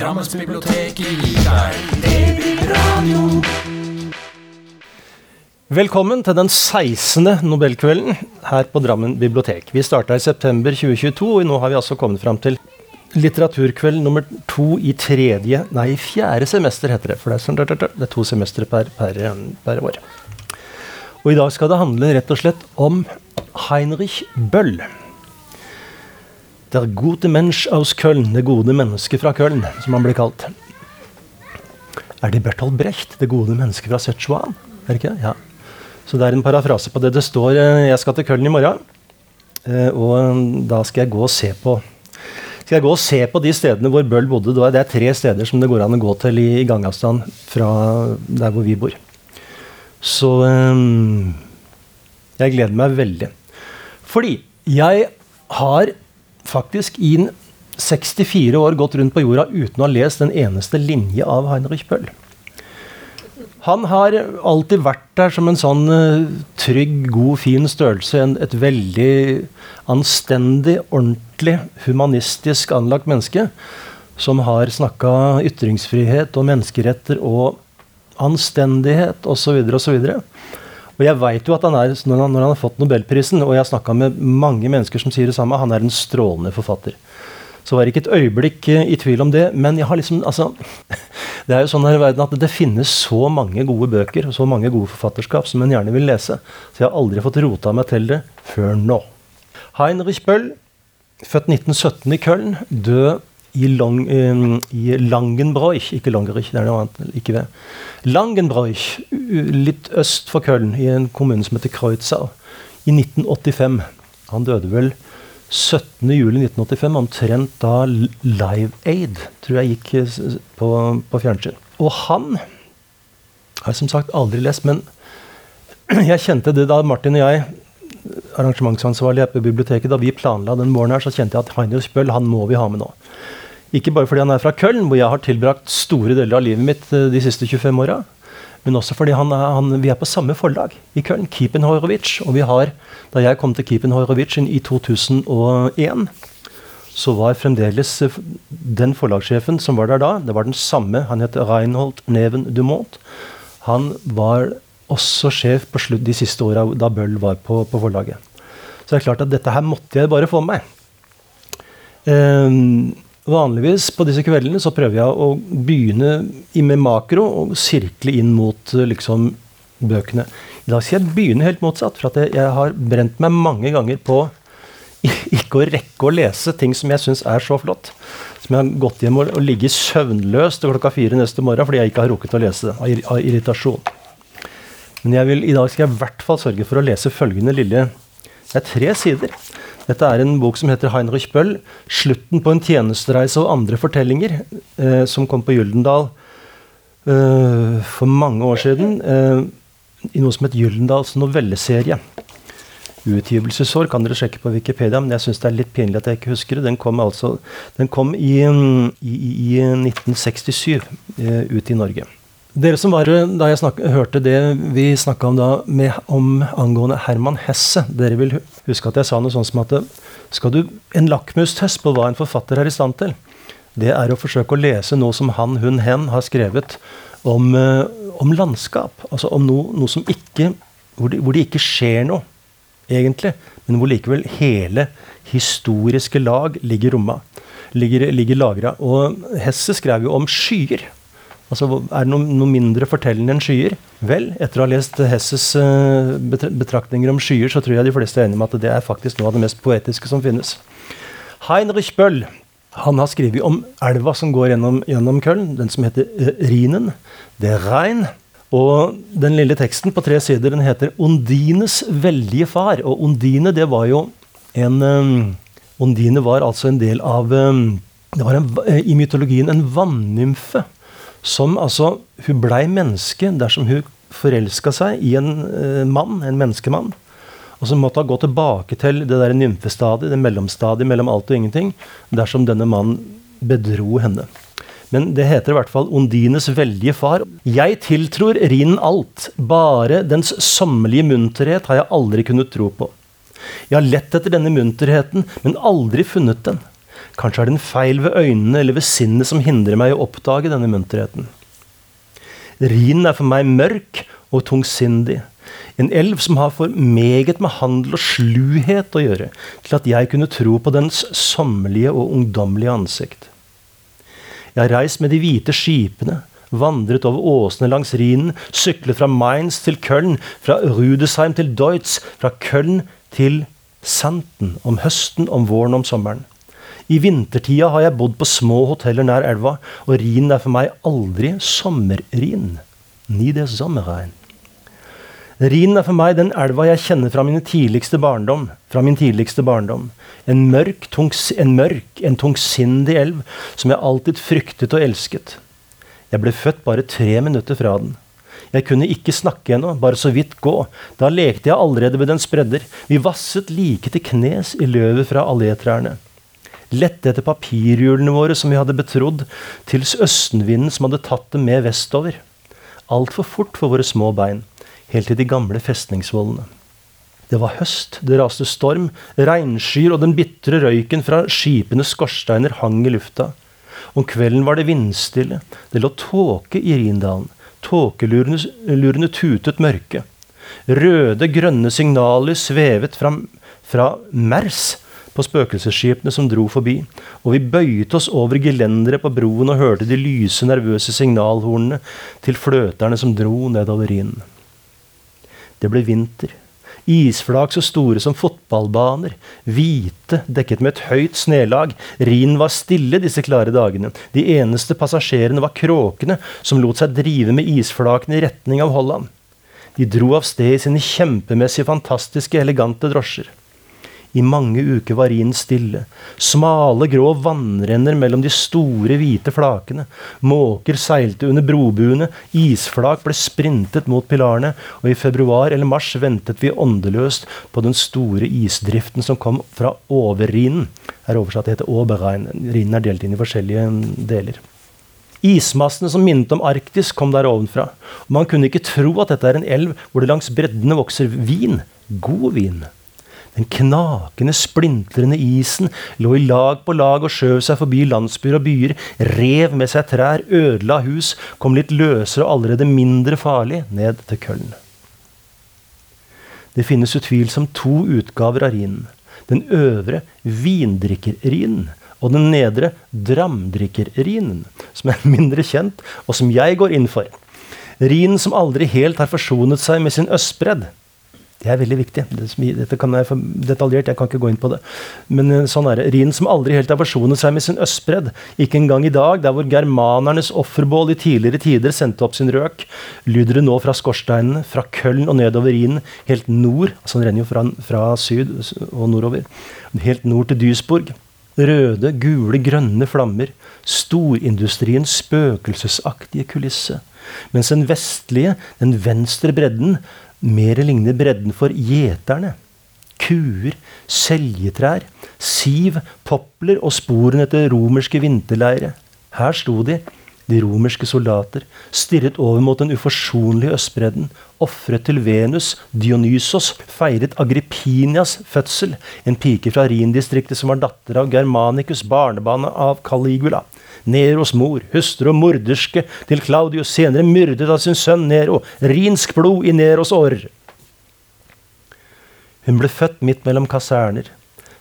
Drammensbiblioteket gir deg DB-radio. Velkommen til den 16. Nobelkvelden her på Drammen bibliotek. Vi starta i september 2022, og nå har vi altså kommet fram til litteraturkveld nummer to i tredje Nei, i fjerde semester, heter det. For det er, sånn, det er to semestre per, per, per år. Og i dag skal det handle rett og slett om Heinrich Bøll. Der gute Mensch aus Köln, det gode mennesket fra Köln, som han blir kalt. Er det Bertolt Brecht, det gode mennesket fra Szechuan? Er det ikke? Ja. Så det er en parafrase på det. Det står eh, 'Jeg skal til Köln i morgen', eh, og da skal jeg gå og se på skal jeg gå og se på de stedene hvor Bøll bodde. Det er tre steder som det går an å gå til i, gangavstand fra der hvor vi bor. Så um, jeg gleder meg veldig. Fordi jeg har faktisk i 64 år gått rundt på jorda uten å ha lest en eneste linje av Heinrich Bøll. Han har alltid vært der som en sånn uh, trygg, god, fin størrelse. En, et veldig anstendig, ordentlig, humanistisk anlagt menneske. Som har snakka ytringsfrihet og menneskeretter og anstendighet osv. osv. Og jeg vet jo at han er, når han, når han har fått nobelprisen, og jeg har snakka med mange mennesker som sier det samme, han er en strålende forfatter. Så var det ikke et øyeblikk uh, i tvil om det. Men jeg har liksom, altså, det er jo sånn her i verden at det finnes så mange gode bøker og så mange gode forfatterskap som en gjerne vil lese. Så jeg har aldri fått rota meg til det før nå. Heinrich Bøll, født 1917 i Köln, død i, Long, um, i Langenbroich, ikke Langerich, det er noe annet ikke det. Langenbroich, litt øst for Köln, i en kommune som heter Kreuzau, i 1985. Han døde vel 17.07.1985, omtrent da Live Aid tror jeg gikk på, på fjernsyn. Og han har jeg som sagt aldri lest, men jeg kjente det da Martin og jeg, arrangementsansvarlig på biblioteket, da vi planla den våren her, så kjente jeg at Heinrich Bøll han må vi ha med nå. Ikke bare fordi han er fra Köln, hvor jeg har tilbrakt store deler av livet mitt de siste 25 åra, men også fordi han er, han, vi er på samme forlag i Köln, Kiepenhorowitz. Og vi har, da jeg kom til Kiepenhorowitz i 2001, så var fremdeles den forlagssjefen som var der da, det var den samme. Han het Reinhold Neven Dumont. Han var også sjef på slutt de siste åra da Bøll var på, på, forlaget. Så det er klart at dette her måtte jeg bare få med meg. Um, Vanligvis på disse kveldene så prøver jeg å begynne med makro og sirkle inn mot liksom, bøkene. I dag skal jeg begynne helt motsatt, for jeg, jeg har brent meg mange ganger på ikke å rekke å lese ting som jeg syns er så flott. Som jeg har gått hjem og, og ligget søvnløs til klokka fire neste morgen fordi jeg ikke har rukket å lese det av, av irritasjon. Men vil, i dag skal jeg i hvert fall sørge for å lese følgende lille Det er tre sider. Dette er en bok som heter Heinrich Bøll. 'Slutten på en tjenestereise og andre fortellinger', eh, som kom på Gyldendal eh, for mange år siden. Eh, I noe som het Gyldendals novelleserie. Utgivelsesår kan dere sjekke på Wikipedia, men jeg syns det er litt pinlig at jeg ikke husker det. Den kom, altså, den kom i, i, i 1967 eh, ut i Norge. Dere som var da jeg snak, hørte det vi snakka om da med, om angående Herman Hesse, dere vil huske at jeg sa noe sånt som at skal du en lakmustest på hva en forfatter er i stand til, det er å forsøke å lese noe som han, hun, hen har skrevet om, eh, om landskap. Altså om noe, noe som ikke hvor det, hvor det ikke skjer noe, egentlig, men hvor likevel hele historiske lag ligger romma. Ligger, ligger lagra. Og Hesse skrev jo om skyer. Altså, Er det noe, noe mindre fortellende enn skyer? Vel, etter å ha lest Hesses uh, betraktninger om skyer, så tror jeg de fleste er enige om at det er faktisk noe av det mest poetiske som finnes. Heinrich Bøll han har skrevet om elva som går gjennom, gjennom Köln, den som heter uh, Rhinen. Det er Rein. Og den lille teksten på tre sider den heter 'Ondines veldige far'. Og Ondine, det var jo en um, Ondine var altså en del av um, Det var en, i mytologien en vannymfe som altså Hun blei menneske dersom hun forelska seg i en eh, mann, en menneskemann. Og så måtte hun gå tilbake til det der nymfestadiet, det mellomstadiet mellom alt og ingenting, dersom denne mannen bedro henne. Men det heter i hvert fall Ondines veldige far. Jeg tiltror Rinen alt, bare dens sommerlige munterhet har jeg aldri kunnet tro på. Jeg har lett etter denne munterheten, men aldri funnet den. Kanskje er det en feil ved øynene eller ved sinnet som hindrer meg å oppdage denne munterheten. Rhinen er for meg mørk og tungsindig. En elv som har for meget med handel og sluhet å gjøre til at jeg kunne tro på dens sommerlige og ungdommelige ansikt. Jeg har reist med de hvite skipene, vandret over åsene langs Rhinen, syklet fra Mainz til Köln, fra Rudesheim til Deutz, fra Köln til Santen, om høsten, om våren, om sommeren. I vintertida har jeg bodd på små hoteller nær elva, og Rhin er for meg aldri sommerrin. Ni der Sommerrein. Rhin er for meg den elva jeg kjenner fra, tidligste barndom, fra min tidligste barndom. En mørk, tung, en mørk, en tungsindig elv som jeg alltid fryktet og elsket. Jeg ble født bare tre minutter fra den. Jeg kunne ikke snakke ennå, bare så vidt gå. Da lekte jeg allerede ved dens bredder. Vi vasset like til knes i løvet fra allétrærne. Lette etter papirhjulene våre som vi hadde betrodd, til østenvinden som hadde tatt dem med vestover. Altfor fort for våre små bein helt til de gamle festningsvollene. Det var høst, det raste storm, regnskyer og den bitre røyken fra skipenes skorsteiner hang i lufta. Om kvelden var det vindstille, det lå tåke i Rindalen. Tåkelurene tutet mørke. Røde, grønne signaler svevet fra, fra Mers på spøkelsesskipene som dro forbi, og vi bøyet oss over gelenderet på broen og hørte de lyse, nervøse signalhornene til fløterne som dro nedover Rhinen. Det ble vinter. Isflak så store som fotballbaner. Hvite, dekket med et høyt snelag. Rhinen var stille disse klare dagene. De eneste passasjerene var kråkene, som lot seg drive med isflakene i retning av Holland. De dro av sted i sine kjempemessige, fantastiske, elegante drosjer. I mange uker var rinen stille. Smale, grå vannrenner mellom de store, hvite flakene. Måker seilte under brobuene. Isflak ble sprintet mot pilarene. Og i februar eller mars ventet vi åndeløst på den store isdriften som kom fra Over-Rhinen. Her oversatt det heter Oberrhein. Rinen er delt inn i forskjellige deler. Ismassene som minnet om Arktis, kom der ovenfra. Man kunne ikke tro at dette er en elv hvor det langs breddene vokser vin. God vin. Den knakende, splintrende isen lå i lag på lag og skjøv seg forbi landsbyer og byer, rev med seg trær, ødela hus, kom litt løsere og allerede mindre farlig ned til Køln. Det finnes utvilsomt to utgaver av Rhinen. Den øvre vindrikker-Rhinen og den nedre dramdrikkerrinen, som er mindre kjent, og som jeg går inn for. Rhinen som aldri helt har forsonet seg med sin østbredd. Det er veldig viktig. Dette kan være for detaljert, jeg kan ikke gå inn på det. Men eh, sånn er det. Rhinen som aldri helt har forsonet seg med sin østbredd. Ikke engang i dag, der hvor germanernes offerbål i tidligere tider sendte opp sin røk, lyder det nå fra skorsteinene, fra Køln og nedover Rhinen, helt nord. altså Den renner jo fra, fra syd og nordover. Helt nord til Duisburg. Røde, gule, grønne flammer. Storindustriens spøkelsesaktige kulisse. Mens den vestlige, den venstre bredden, mer ligner bredden for gjeterne. Kuer, seljetrær, siv, popler og sporene etter romerske vinterleire. Her sto de, de romerske soldater, stirret over mot den uforsonlige østbredden, ofret til Venus, Dionysos, feiret Agrippinias fødsel, en pike fra Rindistriktet som var datter av Germanicus, barnebarnet av Caligula. Neros mor, hustru og morderske til Claudius, senere myrdet av sin sønn Nero. Rinsk blod i Neros årer. Hun ble født midt mellom kaserner.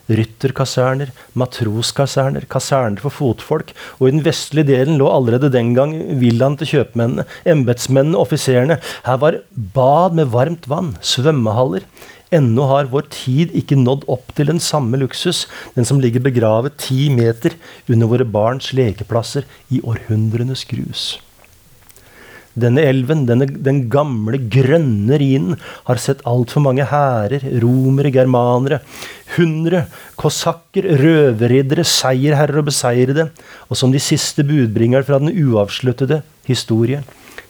Rytterkaserner, matroskaserner, kaserner for fotfolk, og i den vestlige delen lå allerede den gang villaen til kjøpmennene, embetsmennene, offiserene. Her var bad med varmt vann, svømmehaller, Ennå har vår tid ikke nådd opp til den samme luksus, den som ligger begravet ti meter under våre barns lekeplasser i århundrenes grus. Denne elven, denne, den gamle, grønne Rhinen, har sett altfor mange hærer, romere, germanere, hundre, kosakker, røverriddere, seierherrer og beseirede, og som de siste budbringere fra den uavsluttede historie,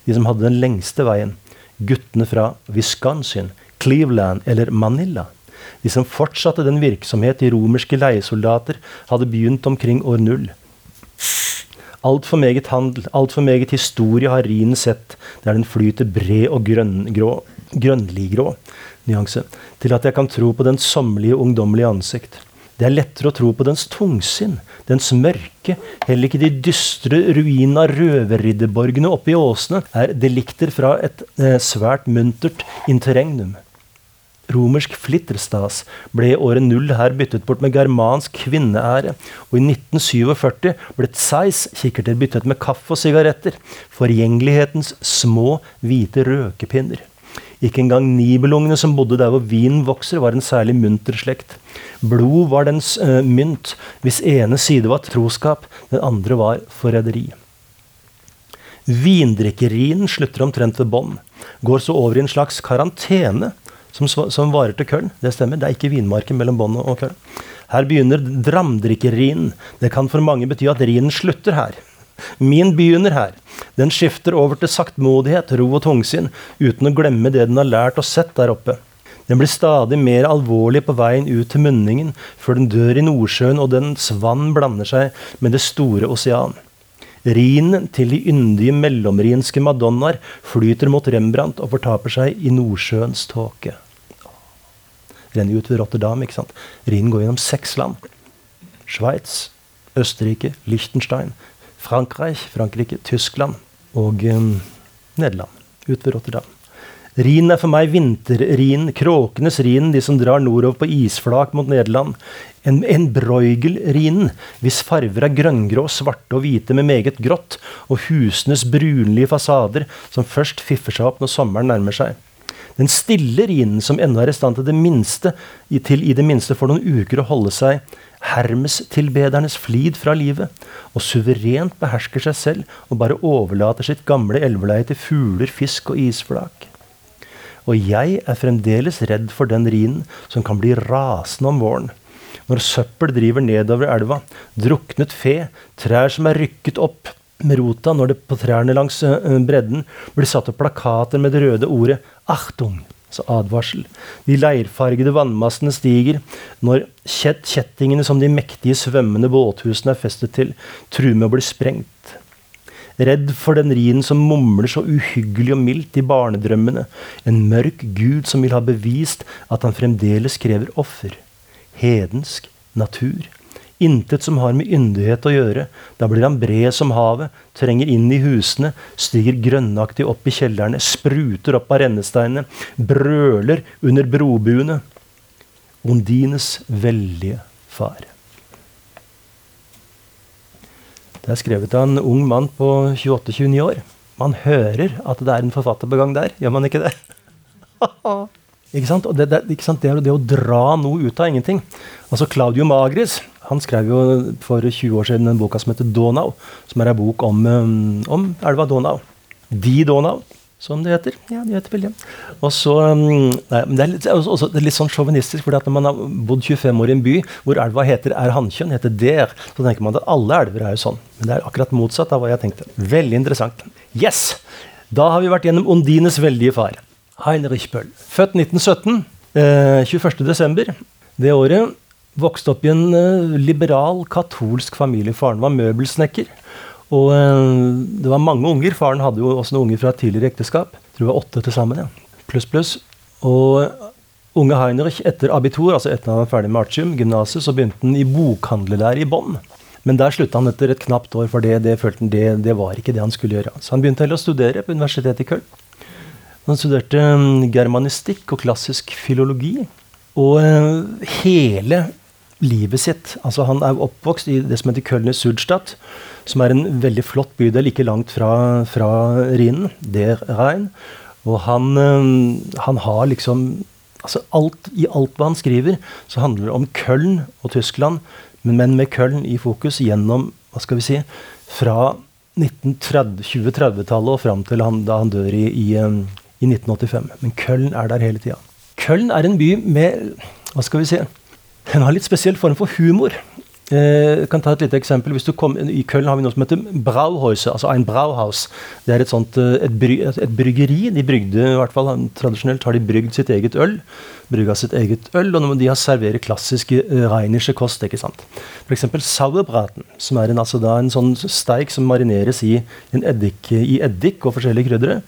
de som hadde den lengste veien, guttene fra Wisconsin, Cleveland eller Manila. De som fortsatte den virksomhet de romerske leiesoldater hadde begynt omkring år null. Altfor meget handel, altfor meget historie har Rhinen sett, der den flyter bred og grønngrå, grønnliggrå nyanse, til at jeg kan tro på den sommerlige, ungdommelige ansikt. Det er lettere å tro på dens tungsinn, dens mørke. Heller ikke de dystre ruinene av røverridderborgene oppe i åsene er delikter fra et eh, svært muntert interregnum. Romersk flitterstas ble i året null her byttet bort med germansk kvinneære, og i 1947 ble Zeiss kikkerter byttet med kaffe og sigaretter, forgjengelighetens små, hvite røkepinner. Ikke engang nibelungene som bodde der hvor vinen vokser, var en særlig munter slekt. Blod var dens uh, mynt, hvis ene side var troskap, den andre var forræderi. Vindrikkerien slutter omtrent ved bånn, går så over i en slags karantene som, som varer til Køln. Det stemmer, det er ikke vinmarken mellom båndet og Køln. Her begynner dramdrikkerien. Det kan for mange bety at rinen slutter her. Min begynner her. Den skifter over til saktmodighet, ro og tungsinn, uten å glemme det den har lært og sett der oppe. Den blir stadig mer alvorlig på veien ut til munningen, før den dør i Nordsjøen og dens vann blander seg med det store osean. Rinen til de yndige mellomrinske madonnaer flyter mot Rembrandt og fortaper seg i Nordsjøens tåke. Renner ut ved Rotterdam. ikke sant? Rinen går gjennom seks land. Sveits, Østerrike, Liechtenstein, Frankrike, Frankrike Tyskland og um, Nederland. Ut ved Rotterdam. Rhinen er for meg vinterrhinen, kråkenes rhinen, de som drar nordover på isflak mot Nederland. En, en Bruegel-rhinen, hvis farver er grønngrå, svarte og hvite med meget grått, og husenes brunlige fasader som først fiffer seg opp når sommeren nærmer seg. Den stille rinen, som ennå er i stand til, det minste, til i det minste for noen uker å holde seg Hermes-tilbedernes flid fra livet, og suverent behersker seg selv og bare overlater sitt gamle elveleie til fugler, fisk og isflak. Og jeg er fremdeles redd for den rinen som kan bli rasende om våren. Når søppel driver nedover elva, druknet fe, trær som er rykket opp med rota når det på trærne langs eh, bredden blir satt opp plakater med det røde ordet 'Achtung', altså advarsel. De leirfargede vannmassene stiger når kjettingene som de mektige svømmende båthusene er festet til, truer med å bli sprengt. Redd for den rien som mumler så uhyggelig og mildt i barnedrømmene. En mørk gud som vil ha bevist at han fremdeles krever offer. Hedensk natur. Intet som har med yndighet å gjøre. Da blir han bred som havet, trenger inn i husene, stiger grønnaktig opp i kjellerne, spruter opp av rennesteinene, brøler under brobuene. Ondines veldige far. Det er skrevet av en ung mann på 28-29 år. Man hører at det er en forfatter på gang der, gjør man ikke det? ikke sant? Og det, det, ikke sant? det er det å dra noe ut av ingenting. Altså Claudio Magris han skrev jo for 20 år siden en boka som heter 'Donau', som er en bok om, um, om elva Donau. De Donau som det heter. Ja, det heter vel det. Og så, um, nei, men det er litt, også, det er litt sånn sjåvinistisk, for når man har bodd 25 år i en by hvor elva heter er hannkjønn, heter der, så tenker man at alle elver er jo sånn. Men det er akkurat motsatt av hva jeg tenkte. Veldig interessant. Yes! Da har vi vært gjennom Ondines veldige far. Heinrich Bøll. Født 1917. Eh, 21.12. det året. Vokste opp i en eh, liberal, katolsk familie. Faren var møbelsnekker. Og eh, det var mange unger. Faren hadde jo også noen unger fra et tidligere ekteskap. Jeg tror det var åtte til sammen. Ja. Pluss, pluss. Og unge Heinrich, etter abitur, altså etter han var ferdig med artium, gymnaset, så begynte han i bokhandlerlære i Bonn. Men der slutta han etter et knapt år, for det, det følte han det, det, var ikke det han skulle gjøre. Så han begynte heller å studere på universitetet i Köln. Han studerte mm, germanistikk og klassisk filologi. Og eh, hele livet sitt Altså, han er oppvokst i det som heter Kölner Sudstadt, som er en veldig flott bydel ikke langt fra, fra Rhinen, der Rhein. Og han, eh, han har liksom altså alt, I alt hva han skriver, så handler det om Köln og Tyskland, men, men med Köln i fokus gjennom hva skal vi si, fra 2030-tallet og fram til han, da han dør i, i, eh, i 1985. Men Köln er der hele tida. Köln er en by med hva skal vi si, den har litt spesiell form for humor. Jeg kan ta et lite eksempel. Kom, I Köln har vi noe som heter Brauhäuser. altså ein Brauhaus. Det er et, sånt, eh, et, bry, et, bryggeri. De brygde, i hvert fall Tradisjonelt har de brygd sitt eget øl. Brygga sitt eget øl, og de har serverer klassiske uh, kost. ikke sant? F.eks. sauerbraten, som er en, altså da, en sånn steik som marineres i, eddik, i eddik og forskjellige kryddere.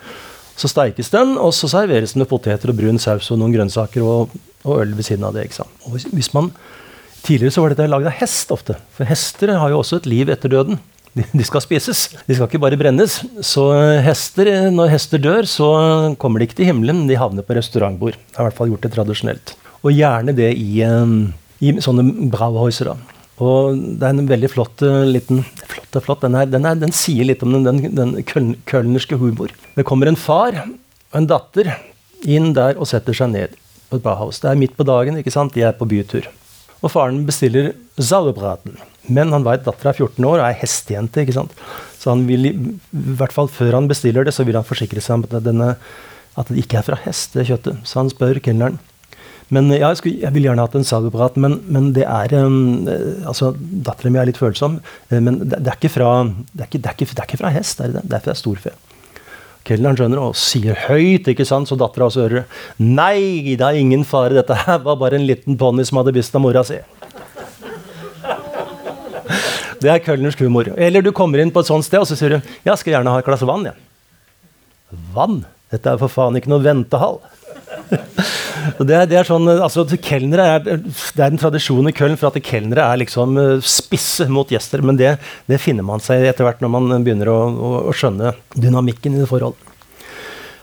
Så steikes den, og så serveres den med poteter og brun saus og noen grønnsaker og, og øl ved siden av det. ikke sant? Og hvis, man Tidligere så var dette laget av hest ofte. For hester har jo også et liv etter døden. De, de skal spises. De skal ikke bare brennes. Så hester, når hester dør, så kommer de ikke til himmelen. De havner på restaurantbord. Jeg har i hvert fall gjort det tradisjonelt. Og gjerne det i, eh, i sånne brauhäuser. Og det er en veldig flott uh, liten flott, flott. Den, er, den, er, den, sier litt om den, den, den kølnerske humor. Det kommer en far og en datter inn der og setter seg ned på et barhaus. Det er midt på dagen, ikke sant? de er på bytur. Og faren bestiller sauerbraten. Men han vet dattera er 14 år og er hestejente. ikke sant? Så han vil, i hvert fall før han bestiller det, så vil han forsikre seg om at, denne, at det ikke er fra hest, det kjøttet. Så han spør kelneren. Men ja, jeg, skulle, jeg vil gjerne hatt en sauerprat, men, men, det er um, altså, Dattera mi er litt følsom, eh, men det, det, er fra, det, er ikke, det, er ikke, det fra hest. Det er, det, det er fra storfe. Kelneren skjønner og sier høyt, ikke sant, så dattera hører Nei, det er ingen fare, dette her var bare en liten ponni som hadde mista mora si. Det er Kølners humor. Eller du kommer inn på et sånt sted og så sier du, jeg skal gjerne ha et glass vann. Ja. Vann? Dette er for faen ikke noe ventehall. Det, er, det, er, sånn, altså kelnere er, det er en tradisjon i Köln for at kelnere er liksom eh, spisse mot gjester. Men det, det finner man seg etter hvert når man begynner å, å, å skjønne dynamikken i det forholdet.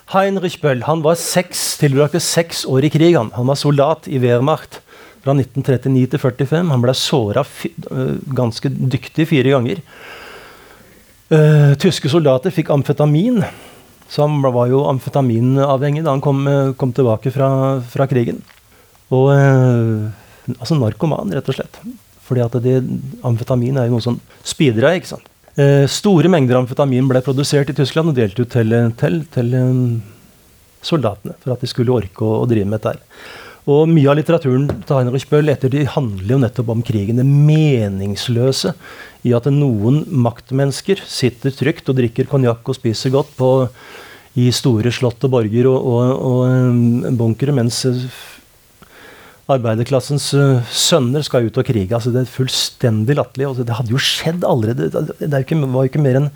Heinrich Böll han var seks, tilbrakte seks år i krig. Han, han var soldat i Wehrmacht fra 1939 til 45. Han ble såra eh, ganske dyktig fire ganger. Uh, tyske soldater fikk amfetamin så han var jo amfetaminavhengig da han kom, eh, kom tilbake fra, fra, krigen. Og eh, altså narkoman, rett og slett. Fordi at det, amfetamin er jo noe som speeder deg. ikke sant? Eh, store mengder amfetamin ble produsert i Tyskland og delt ut til, til, til eh, soldatene for at de skulle orke å, å drive med dette. Og Mye av litteraturen til Heinrich Bøll etter de handler jo nettopp om krigen. Det meningsløse i at noen maktmennesker sitter trygt og drikker konjakk og spiser godt på, i store slott og borger og, og, og um, bunkere, mens uh, arbeiderklassens uh, sønner skal ut og krige. Altså, det er fullstendig latterlig. Altså, det hadde jo skjedd allerede. Det var jo ikke mer enn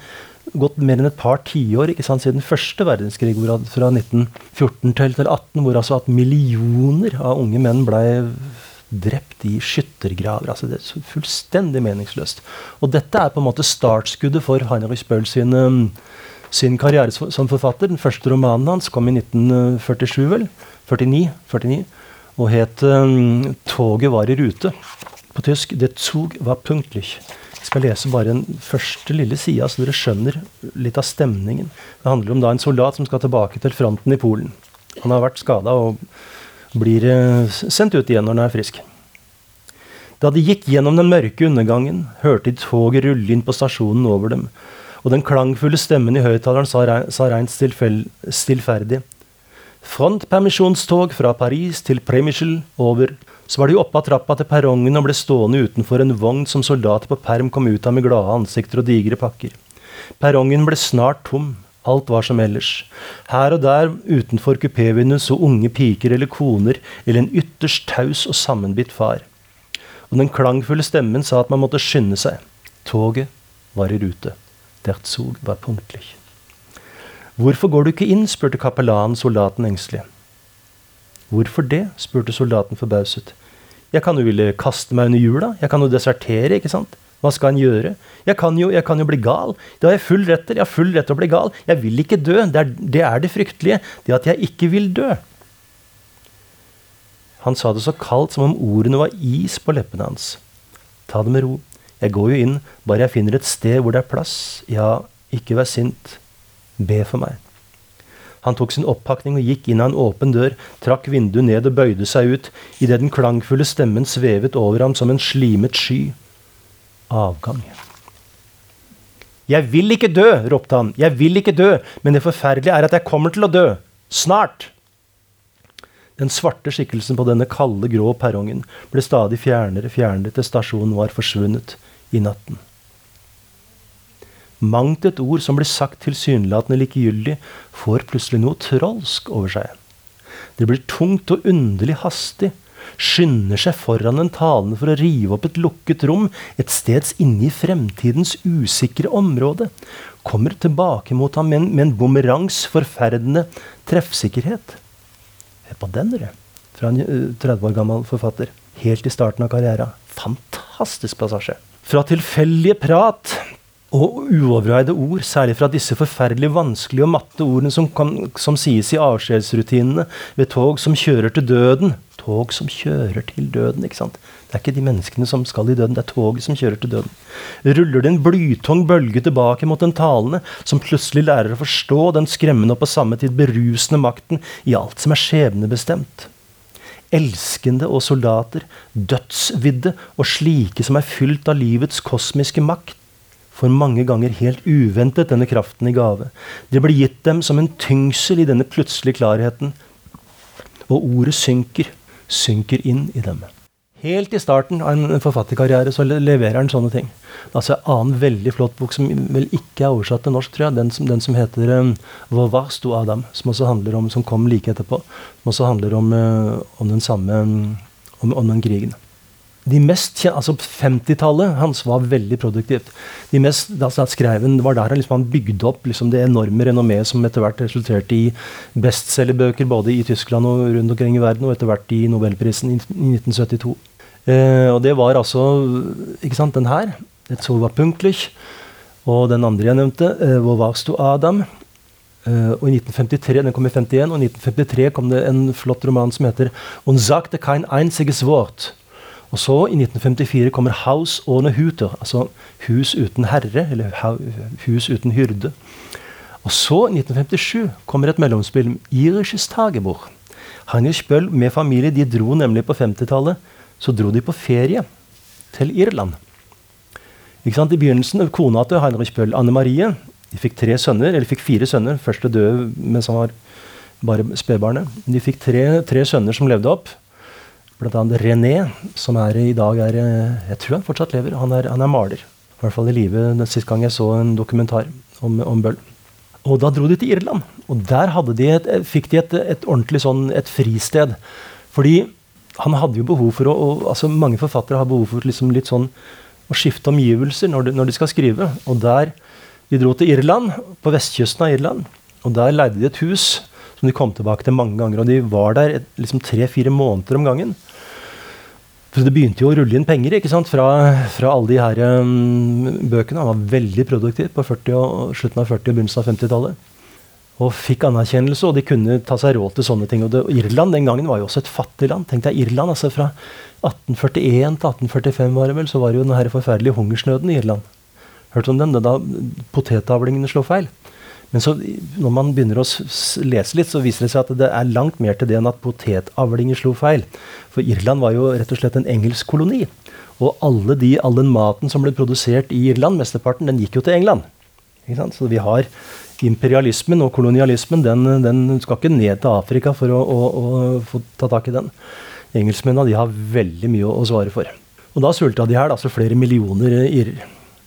gått mer enn et par tiår siden første verdenskrig, hvor, fra 1914 til, til 18, hvor altså at millioner av unge menn ble drept i skyttergraver. altså Det er fullstendig meningsløst. Og dette er på en måte startskuddet for Heinrich Bøll sin, um, sin karriere som forfatter. Den første romanen hans kom i 1947, vel? 49, 49 og het um, 'Toget var i rute'. På tysk 'Det Zug var punktlich'. Jeg skal lese bare den første lille sida, så dere skjønner litt av stemningen. Det handler om da en soldat som skal tilbake til fronten i Polen. Han har vært skada og blir eh, sendt ut igjen når han er frisk. Da de gikk gjennom den mørke undergangen, hørte de toget rulle inn på stasjonen over dem, og den klangfulle stemmen i høyttaleren sa, sa reint stillferdig. Frontpermisjonstog fra Paris til Premichel over så var de oppe av trappa til perrongen og ble stående utenfor en vogn som soldater på perm kom ut av med glade ansikter og digre pakker. Perrongen ble snart tom. Alt var som ellers. Her og der utenfor kupévinduet så unge piker eller koner eller en ytterst taus og sammenbitt far. Og den klangfulle stemmen sa at man måtte skynde seg. Toget var i rute. Der Zug var punktlig. Hvorfor går du ikke inn? spurte kapellanen soldaten engstelig. Hvorfor det? spurte soldaten forbauset. Jeg kan jo ville kaste meg under hjula. Jeg kan jo desertere, ikke sant? Hva skal en gjøre? Jeg kan, jo, jeg kan jo bli gal. Det har jeg full rett til. Jeg har full rett til å bli gal. Jeg vil ikke dø. Det er, det er det fryktelige. Det at jeg ikke vil dø. Han sa det så kaldt som om ordene var is på leppene hans. Ta det med ro. Jeg går jo inn bare jeg finner et sted hvor det er plass. Ja, ikke vær sint. Be for meg. Han tok sin oppakning og gikk inn av en åpen dør, trakk vinduet ned og bøyde seg ut, idet den klangfulle stemmen svevet over ham som en slimet sky. Avgang. Jeg vil ikke dø, ropte han. Jeg vil ikke dø, men det forferdelige er at jeg kommer til å dø. Snart. Den svarte skikkelsen på denne kalde, grå perrongen ble stadig fjernere, fjernere til stasjonen var forsvunnet i natten. Mangt et ord som blir sagt tilsynelatende likegyldig, får plutselig noe trolsk over seg. Det blir tungt og underlig hastig, skynder seg foran en talende for å rive opp et lukket rom et steds inne i fremtidens usikre område, kommer tilbake mot ham med en, bumerangs forferdende treffsikkerhet. Hør på den, dere, fra en 30 år gammel forfatter. helt i starten av karriera. Fantastisk passasje. Fra tilfeldige prat og uoverveide ord, særlig fra disse forferdelig vanskelige og matte ordene som, kan, som sies i avskjedsrutinene ved tog som kjører til døden. Tog som kjører til døden, ikke sant. Det er ikke de menneskene som skal i døden, det er toget som kjører til døden. Ruller det en blytung bølge tilbake mot den talende, som plutselig lærer å forstå den skremmende og på samme tid berusende makten i alt som er skjebnebestemt elskende og soldater, dødsvidde og slike som er fylt av livets kosmiske makt, får mange ganger helt uventet denne kraften i gave. Det blir gitt dem som en tyngsel i denne plutselige klarheten. Og ordet synker, synker inn i dem. Helt i starten av en forfatterkarriere så leverer han sånne ting. Altså En annen veldig flott bok som vel ikke er oversatt til norsk, tror jeg, den som, den som heter um, 'Hvor var sto Adam', som også handler om, som kom like etterpå. Som også handler om, uh, om den samme om, om den krigen de mest, altså 50-tallet hans var veldig produktivt. De mest, altså skreven, Det var der han liksom, bygde opp liksom, det enorme renommeet som etter hvert resulterte i bestselgerbøker både i Tyskland og rundt omkring i verden, og etter hvert i Nobelprisen i, i 1972. Eh, og det var altså ikke sant, den her. Et Solva Punktlich. Og den andre jeg nevnte, eh, Hvor varst du, Adam? Uh, og i 1953, Den kom i 51, og i 1953 kom det en flott roman som heter Und sagte kein einziges Wort. Og så, i 1954, kommer 'House ohne Huter', altså 'Hus uten herre', eller 'Hus uten hyrde'. Og så, i 1957, kommer et mellomspill, 'Irisches Tagebor'. Heinrich Bøll med familie de dro nemlig på 50-tallet så dro de på ferie til Irland. Ikke sant? I begynnelsen, Kona til Heinrich Bøll, Anne Marie, de fikk tre sønner, eller fikk fire sønner. Første døde mens han var bare spedbarnet. De fikk tre, tre sønner som levde opp. Bl.a. René, som er, i dag er Jeg tror han fortsatt lever. Han er, han er maler. I hvert fall i live sist gang jeg så en dokumentar om, om Bøll. Og da dro de til Irland. Og der de et, fikk de et, et, ordentlig sånn, et fristed. Fordi han hadde jo behov for å og, altså Mange forfattere har behov for liksom litt sånn å skifte omgivelser når de, når de skal skrive. Og der De dro til Irland, på vestkysten av Irland. Og der leide de et hus som de kom tilbake til mange ganger. Og de var der liksom tre-fire måneder om gangen. For Det begynte jo å rulle inn penger ikke sant, fra, fra alle de her um, bøkene. Han var veldig produktiv på 40 og, slutten av 40- og begynnelsen av 50-tallet. Og fikk anerkjennelse, og de kunne ta seg råd til sånne ting. Og det, Irland den gangen var jo også et fattig land. Tenk deg Irland, altså Fra 1841 til 1845 var det vel, så var det jo den forferdelige hungersnøden i Irland. Hørte du om den? Da potetavlingene slo feil. Men så, når man begynner å lese litt, så viser det seg at det er langt mer til det enn at potetavlinger slo feil. For Irland var jo rett og slett en engelsk koloni. Og alle de, all den maten som ble produsert i Irland, mesteparten, den gikk jo til England. Så vi har imperialismen og kolonialismen, den, den, skal ikke ned til Afrika for å, å, å få ta tak i den. Engelskmennene de har veldig mye å, svare for. Og da sulta de her altså flere millioner irer.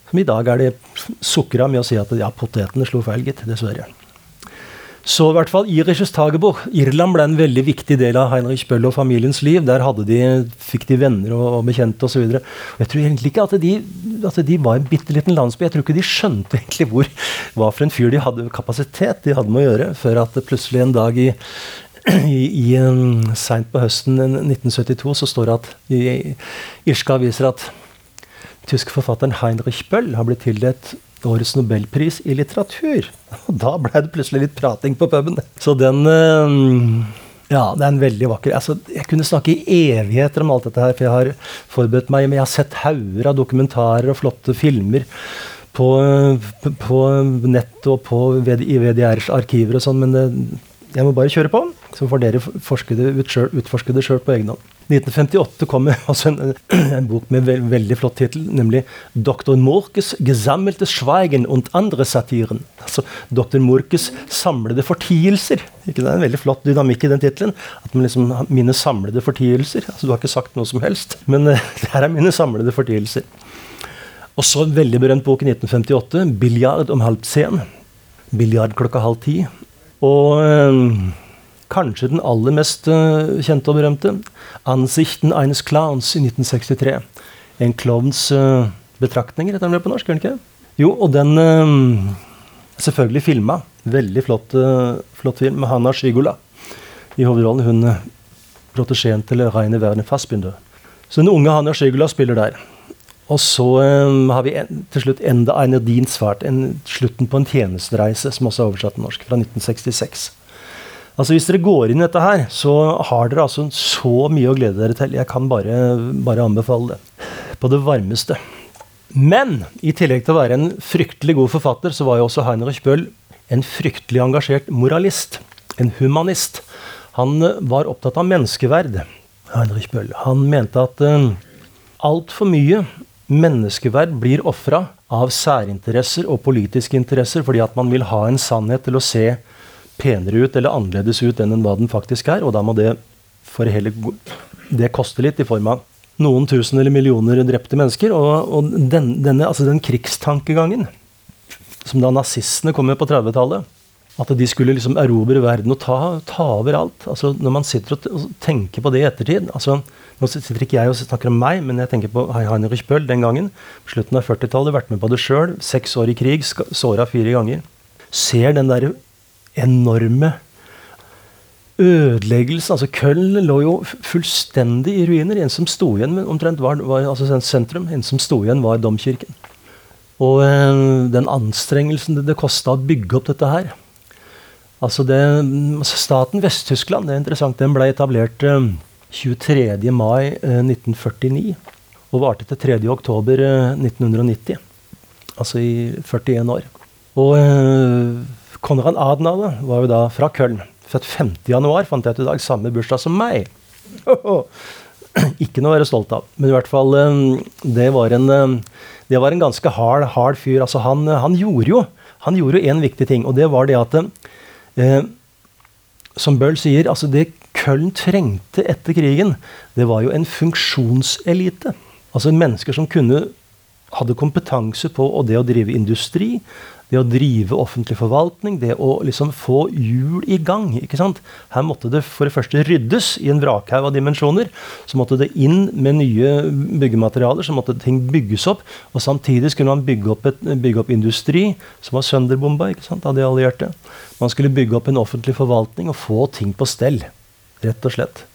Som i dag er det sukra med å si at ja, potetene slo feil, gitt. Dessverre. Så i hvert fall Irisches Tagebor. Irland ble en veldig viktig del av Heinrich Bøll og familiens liv. Der de, fikk de venner og, og bekjente osv. Jeg tror egentlig ikke at de, at de var en bitte liten landsby. Jeg tror ikke de skjønte egentlig hvor, hva for en fyr de hadde kapasitet de hadde med å gjøre, før at plutselig en dag i, i, i um, seint på høsten 1972 så står det at i irske aviser at tyske forfatteren Heinrich Bøll har blitt tildelt årets nobelpris i litteratur. Og da ble det plutselig litt prating på puben. Så den eh, Ja, det er en veldig vakker altså, Jeg kunne snakke i evigheter om alt dette her, for jeg har forberedt meg. Men jeg har sett hauger av dokumentarer og flotte filmer på, på nett og på i VDRs arkiver og sånn, men det, jeg må bare kjøre på, så får dere utforske det sjøl på egen hånd. 1958 kommer altså en, en, bok med en veldig flott tittel, nemlig 'Dr. Morkes gesammelte Schweigen und andre Satiren'. Altså Dr. Morkes samlede fortielser. Ikke det er En veldig flott dynamikk i den tittelen. At man liksom Mine samlede fortielser. Altså Du har ikke sagt noe som helst, men uh, det her er mine samlede fortielser. Og så en veldig berømt bok i 1958, 'Biljard om halv sen'. Biljard klokka halv ti. Og uh, kanskje den aller mest uh, kjente og berømte, 'Ansichten eines Clowns' i 1963. En klovns uh, betraktninger, heter den på norsk? ikke? Jo, og den uh, selvfølgelig filma. Veldig flott, flott, film med Hanna Skygola. i hovedrollen. Hun protesjeen til Reine Werner Fassbinder. Så den unge Hanna Skygola spiller der. Og så um, har vi en, til slutt 'Enda eine Dienstfart', en, slutten på en tjenestereise, som også er oversatt til norsk, fra 1966. Altså Hvis dere går inn i dette her, så har dere altså så mye å glede dere til. Jeg kan bare, bare anbefale det. På det varmeste. Men i tillegg til å være en fryktelig god forfatter, så var jo også Heinrich Bøll en fryktelig engasjert moralist. En humanist. Han var opptatt av menneskeverd. Heinrich Bøll. Han mente at uh, altfor mye menneskeverd blir ofra av særinteresser og politiske interesser fordi at man vil ha en sannhet til å se penere ut eller annerledes ut enn hva den faktisk er. Og da må det for hele det koste litt i form av noen tusen eller millioner drepte mennesker. Og, og den, denne, altså den krigstankegangen som da nazistene kom med på 30-tallet At de skulle liksom erobre verden og ta, ta over alt. Altså Når man sitter og tenker på det i ettertid altså Nå sitter ikke jeg og snakker om meg, men jeg tenker på Heinrich Bøll den gangen. På slutten av 40-tallet, vært med på det sjøl. Seks år i krig, såra fire ganger. Ser den derre enorme ødeleggelsen altså Köln lå jo fullstendig i ruiner. En som sto igjen omtrent var, var altså sentrum, en som sto igjen, var domkirken. Og eh, den anstrengelsen det, det kosta å bygge opp dette her Altså det, altså Staten Vest-Tyskland det er interessant, den ble etablert eh, 23. mai øh, 1949 og varte til 3. oktober 1990. Altså i 41 år. Og Konrad Adenauer var jo da fra Köln. Født 5. januar, fant jeg ut i dag. Samme bursdag som meg. Ikke noe å være stolt av. Men i hvert fall, det var en, det var en ganske hard, hard fyr. Altså, han, han, gjorde jo han gjorde jo én viktig ting, og det var det at eh, Som Bøll sier, altså det Köln trengte etter krigen, det var jo en funksjonselite. Altså mennesker som kunne hadde kompetanse på det å drive industri, det å drive offentlig forvaltning, det å liksom få hjul i gang. ikke sant? Her måtte det for det første ryddes i en vrakhaug av dimensjoner. Så måtte det inn med nye byggematerialer, så måtte ting bygges opp. Og samtidig skulle man bygge opp, et, bygge opp industri som var sønderbomba ikke sant, av de allierte. Man skulle bygge opp en offentlig forvaltning og få ting på stell. Rett og slett.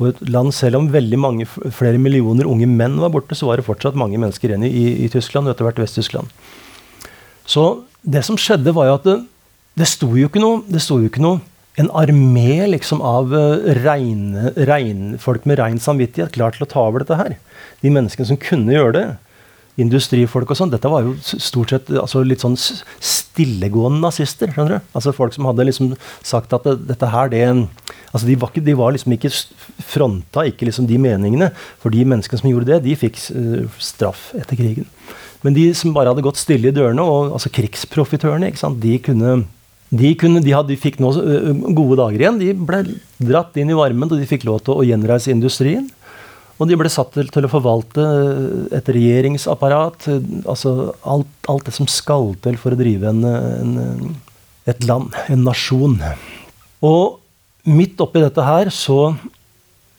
Og et land, Selv om veldig mange, flere millioner unge menn var borte, så var det fortsatt mange mennesker igjen i, i Tyskland, og etter hvert Vest-Tyskland. Så det som skjedde, var jo at det, det sto jo ikke noe, det sto jo ikke noe en armé liksom av eh, reine, rein, folk med rein samvittighet klar til å ta over dette her. De menneskene som kunne gjøre det. Industrifolk og sånn. Dette var jo stort sett altså litt sånn stillegående nazister. skjønner du? Altså Folk som hadde liksom sagt at det, dette her, det altså de var, de var liksom ikke fronta ikke liksom de meningene. For de menneskene som gjorde det, de fikk uh, straff etter krigen. Men de som bare hadde gått stille i dørene, og, altså krigsprofitørene, de kunne de, kunne, de, hadde, de, fikk nå gode dager igjen. De ble dratt inn i varmen, og de fikk lov til å gjenreise industrien. Og de ble satt til, til å forvalte et regjeringsapparat. Altså alt, alt, det som skal til for å drive en, en, et land, en nasjon. Og midt oppi dette her så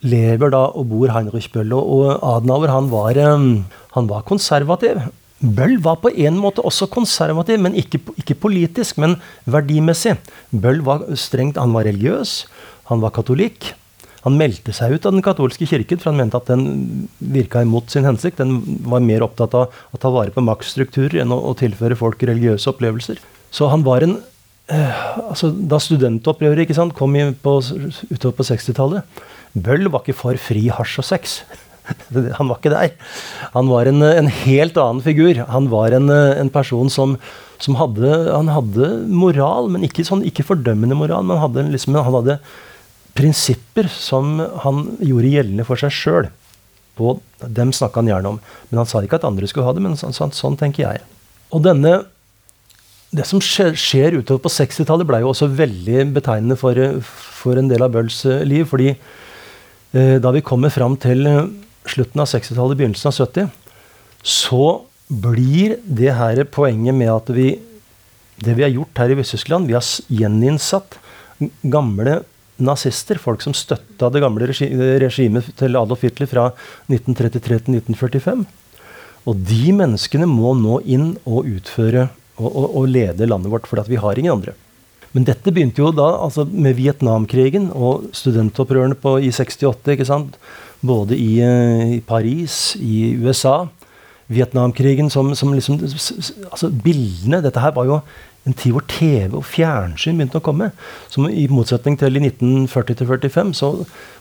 lever da og bor Heinrich Bøll. Og Adenauer han var, han var konservativ. Bøll var på en måte også konservativ, men ikke, ikke, politisk, men verdimessig. Bøll var strengt, han var religiøs, han var katolikk. Han meldte seg ut av den katolske kirken, for han mente at den virka imot sin hensikt. Den var mer opptatt av å ta vare på maktstrukturer enn å, å tilføre folk religiøse opplevelser. Så han var en altså Da studentopprøret ikke sant, kom på, utover på 60-tallet Bøll var ikke for fri hasj og sex. Han var ikke der. Han var en, en helt annen figur. Han var en, en person som, som hadde, han hadde moral, men ikke, sånn, ikke fordømmende moral. Men hadde, liksom, han hadde prinsipper som han gjorde gjeldende for seg sjøl. Dem snakka han gjerne om. Men han sa ikke at andre skulle ha det, men sånn, sånn, sånn tenker jeg. Og denne det som skjer, skjer utover på 60-tallet, ble jo også veldig betegnende for, for en del av Bølls liv. fordi eh, da vi kommer fram til slutten av 60-tallet, begynnelsen av 70, så blir det her poenget med at vi Det vi har gjort her i Vest-Tyskland, vi har gjeninnsatt gamle nazister, folk som støtta det gamle regimet til Adolf Hitler fra 1933 til 1945. Og de menneskene må nå inn og utføre og, og, og lede landet vårt, for vi har ingen andre. Men dette begynte jo da altså med Vietnamkrigen og studentopprørene på, i 68. ikke sant? Både i, eh, i Paris, i USA. Vietnamkrigen som, som liksom altså Bildene Dette her var jo en tid hvor TV og fjernsyn begynte å komme. Som I motsetning til i 1940-45,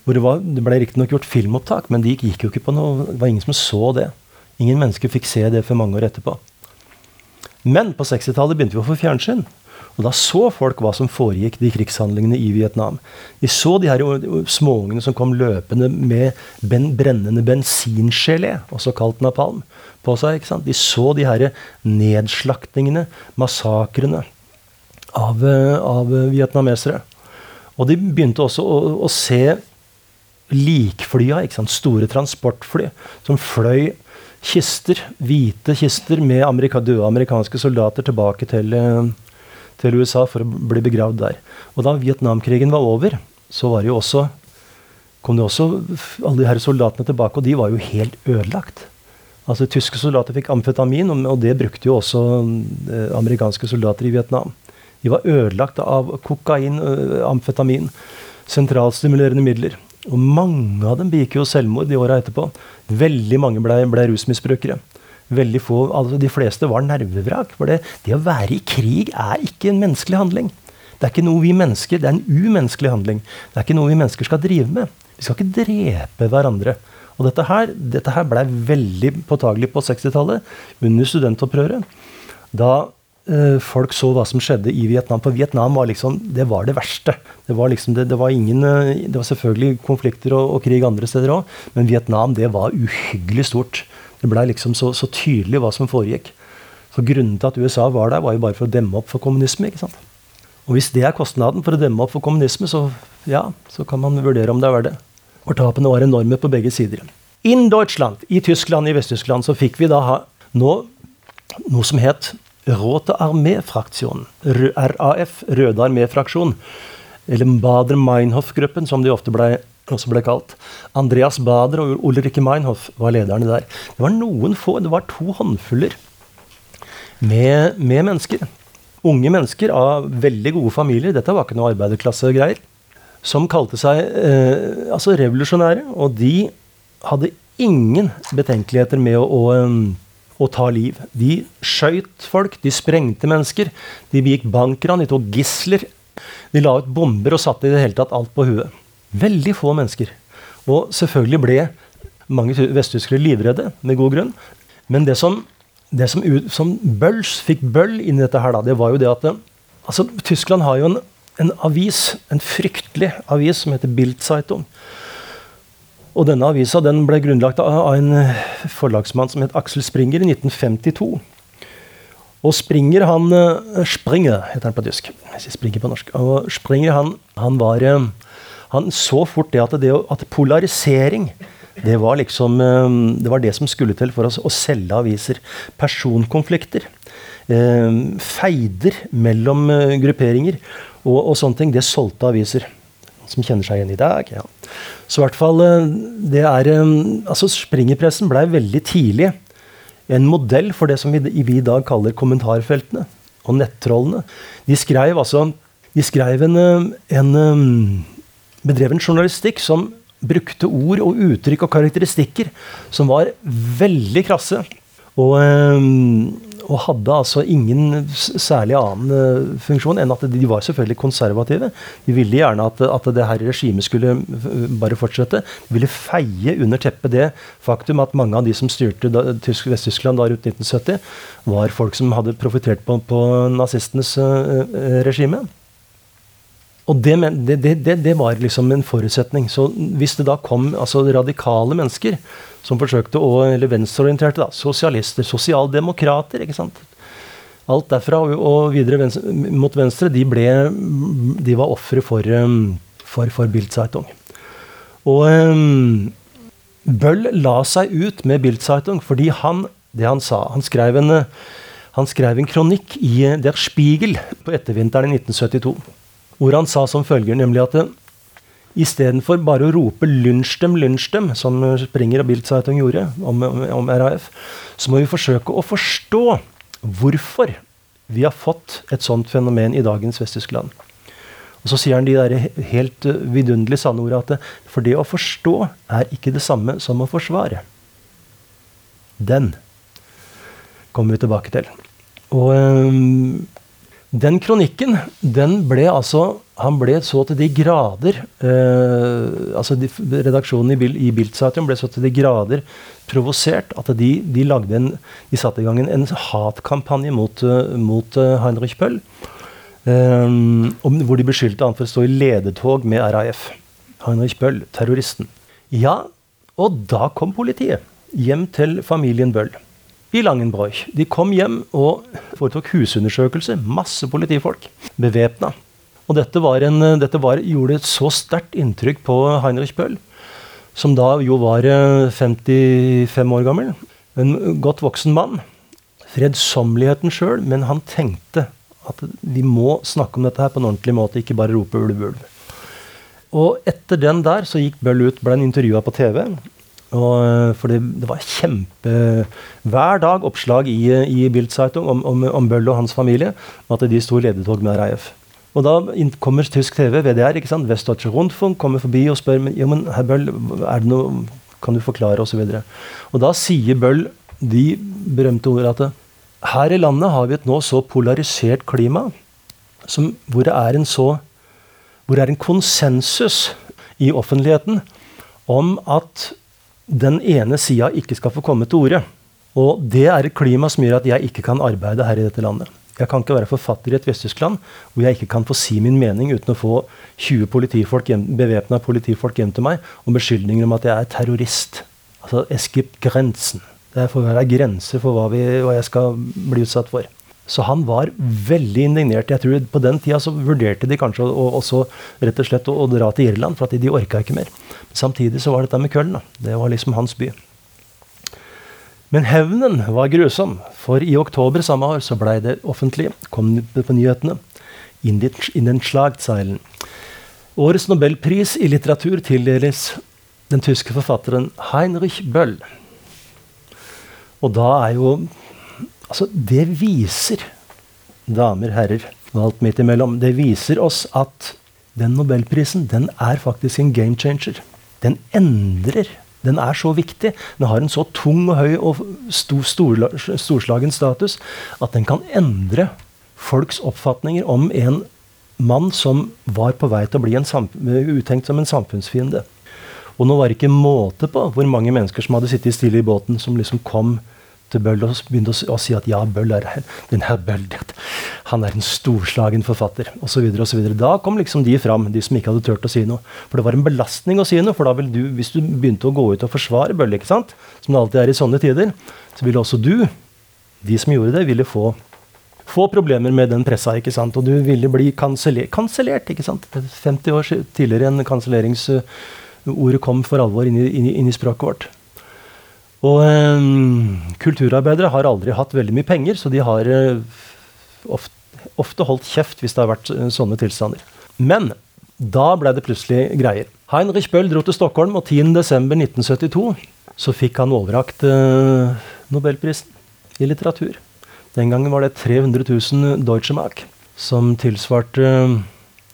hvor det, var, det ble riktignok gjort filmopptak, men de gikk jo ikke på noe, det var ingen som så det. Ingen mennesker fikk se det før mange år etterpå. Men på 60-tallet begynte vi å få fjernsyn. Og da så folk hva som foregikk de krigshandlingene i Vietnam. De så de her småungene som kom løpende med ben, brennende bensingelé, også kalt napalm, på seg. ikke sant? De så de her nedslaktingene, massakrene, av, av vietnamesere. Og de begynte også å, å se likflya, ikke sant? store transportfly, som fløy kister, hvite kister med amerika døde amerikanske soldater tilbake til, eh, til, USA for å bli begravd der. Og da Vietnamkrigen var over, så var det jo også kom det også alle de her soldatene tilbake, og de var jo helt ødelagt. Altså Tyske soldater fikk amfetamin, og det brukte jo også eh, amerikanske soldater i Vietnam. De var ødelagt av kokain, eh, amfetamin, sentralstimulerende midler. Og mange av dem begikk jo selvmord i åra etterpå. Veldig mange ble, ble rusmisbrukere. Veldig få, altså De fleste var nervevrak. For det, det å være i krig er ikke en menneskelig handling. Det er ikke noe vi mennesker, det er en umenneskelig handling. Det er ikke noe vi mennesker skal drive med. Vi skal ikke drepe hverandre. Og dette her, dette her blei veldig påtagelig på 60-tallet, under studentopprøret. Da folk så hva som skjedde i Vietnam. For Vietnam var liksom, det var det verste. Det var, liksom det, det var, ingen, eh, det var selvfølgelig konflikter og, og krig andre steder òg, men Vietnam det var uhyggelig stort. Det blei liksom så, så, tydelig hva som foregikk. Så Grunnen til at USA var der, var jo bare for å demme opp for kommunisme. ikke sant? Og Hvis det er kostnaden for å demme opp for kommunisme, så, ja, så kan man vurdere om det er verdt det. For tapene var enorme på begge sider. In Deutschland, i Tyskland, i Vest-Tyskland, så fikk vi da ha nå noe som het Rote Armé-fraksjonen, RAF, Røde armé-fraksjon, eller Bader-Meinhof-gruppen, som de ofte ble, også ble kalt. Andreas Bader og Ulrikke Meinhof var lederne der. Det var noen få, det var to håndfuller med, med mennesker. Unge mennesker av veldig gode familier, dette var ikke noe arbeiderklassegreier, som kalte seg eh, altså revolusjonære. Og de hadde ingen betenkeligheter med å, å å ta liv. De skøyt folk, de sprengte mennesker, de begikk bankran, de tok gisler. De la ut bomber og satte i det hele tatt alt på huet. Veldig få mennesker. Og selvfølgelig ble mange vesttyskere livredde, med god grunn. Men det som, det som, som Bøls fikk bøll inn i dette her, da, det var jo det at altså, Tyskland har jo en, en avis, en fryktelig avis, som heter Bildzeitung. Og denne avisa den ble grunnlagt av en eh, forlagsmann som het Aksel Springer i 1952. Og Springer, han eh, Springer heter han på tysk. Jeg sier Springer på norsk. Og Springer, han, han var eh, Han så fort det at, det at polarisering det var liksom Det var det som skulle til for oss å selge aviser. Personkonflikter. Feider mellom grupperinger og, og sånne ting. Det solgte aviser som kjenner seg igjen i dag. Ja. Så i hvert fall eh, det er eh, altså Springerpressen blei veldig tidlig en modell for det som vi, i dag kaller kommentarfeltene og nettrollene. De skrev altså de skrev en, eh, en bedreven journalistikk som brukte ord og uttrykk og karakteristikker som var veldig krasse. Og, og hadde altså ingen særlig annen uh, funksjon enn at de var selvfølgelig konservative. De ville gjerne at, at det her regimet skulle bare fortsette. De ville feie under teppet det faktum at mange av de som styrte Vest-Tyskland da rundt 1970, var folk som hadde profitert på, på nazistenes uh, regime. Og det, det, det, det, var liksom en forutsetning. Så hvis det da kom altså radikale mennesker som forsøkte å, eller venstreorienterte, da, sosialister, sosialdemokrater ikke sant? Alt derfra og videre venstre, mot venstre, de, ble, de var ofre for, um, for, for Bildzeitung. Og um, Bøll la seg ut med Bildzeitung fordi han, det han sa Han skrev en, han skrev en kronikk i Der Spiegel på ettervinteren i 1972 hvor han sa som følger, nemlig at istedenfor bare å rope 'lunsj dem, lunsj dem', som Springer og Bildzeitung gjorde om, om, RAF, så må vi forsøke å forstå hvorfor Vi har fått et sånt fenomen i dagens Vest-Tyskland. Og så sier han de der helt vidunderlig sanne ordene at for det å forstå er ikke det samme som å forsvare. Den kommer vi tilbake til. Og um, den kronikken, den ble altså Han ble så til de grader eh, altså de, Redaksjonen i, i Bildzeitung ble så til de grader provosert at de, de, en, de satte i gang en, en hatkampanje mot, uh, mot uh, Heinrich Pøll. Um, hvor de beskyldte han for å stå i ledetog med RAF. Heinrich Bøll, terroristen. Ja, og da kom politiet hjem til familien Bøll i Langenbroich. De kom hjem og foretok husundersøkelse. Masse politifolk. Bevæpna. Og dette, en, dette var, gjorde et så sterkt inntrykk på Heinrich Bøll, som da jo var 55 eh, år gammel. En godt voksen mann. Fredsommeligheten sjøl, men han tenkte at vi må snakke om dette her på en ordentlig måte, ikke bare rope ulv, ulv. Og etter den der så gikk Bøll ut, ble intervjua på TV. Og, eh, for det, det, var kjempe Hver dag oppslag i, i Bildzeitung om, om, om, Bøll og hans familie. At de sto i ledetog med RAF. Og da kommer tysk TV, VDR, ikke sant, Westdeutsche Rundfunk, kommer forbi og spør men, jo, men herr Bøll, er det noe, kan du forklare, osv. Og, så og da sier Bøll de berømte ordene at her i landet har vi et nå så polarisert klima som, hvor det er en så hvor det er en konsensus i offentligheten om at den ene sida ikke skal få komme til orde. Og det er et klima som gjør at jeg ikke kan arbeide her i dette landet. Jeg kan ikke være forfatter i et Vest-Tyskland hvor jeg ikke kan få si min mening uten å få 20 politifolk bevæpna politifolk hjem til meg og beskyldninger om at jeg er terrorist. Altså, es gibt grensen. Det være grenser for hva, vi, hva jeg skal bli utsatt for. Så han var veldig indignert. Jeg tror På den tida så vurderte de kanskje å, også rett og slett å, å dra til Irland, for at de, de orka ikke mer. Samtidig så var dette med Köln. Da. Det var liksom hans by. Men hevnen var grusom, for i oktober samme år så blei det offentlig, kom på nyhetene, in den Schlagzeilen. Årets nobelpris i litteratur tildeles den tyske forfatteren Heinrich Böll. Og da er jo Altså, det viser, damer, herrer og alt midt imellom, det viser oss at den nobelprisen den er faktisk en game changer. Den endrer. Den er så viktig. Den har en så tung og høy og stor, stor, storslagen status at den kan endre folks oppfatninger om en mann som var på vei til å bli uttenkt som en samfunnsfiende. Og nå var det ikke måte på hvor mange mennesker som hadde sittet stille i båten, som liksom kom til Bøll og begynte å, si at ja, Bøll er den her Bøll, han er en storslagen forfatter, osv. Da kom liksom de fram, de som ikke hadde turt å si noe. For det var en belastning å si noe. For da vil du, hvis du begynte å gå ut og forsvare Bøll, ikke sant, som det alltid er i sånne tider, så ville også du, de som gjorde det, ville få få problemer med den pressa, ikke sant? og du ville bli. Kansellert, ikke sant? 50 år tidligere enn kanselleringsordet kom for alvor inn i, inn i, inn i språket vårt. Og um, kulturarbeidere har aldri hatt veldig mye penger, så de har uh, ofte, ofte, holdt kjeft hvis det har vært uh, sånne tilstander. Men da ble det plutselig greier. Heinrich Bøll dro til Stockholm, og 10.12.1972 så fikk han overrakt uh, nobelprisen i litteratur. Den gangen var det 300 000 Deutsche Mark, som tilsvarte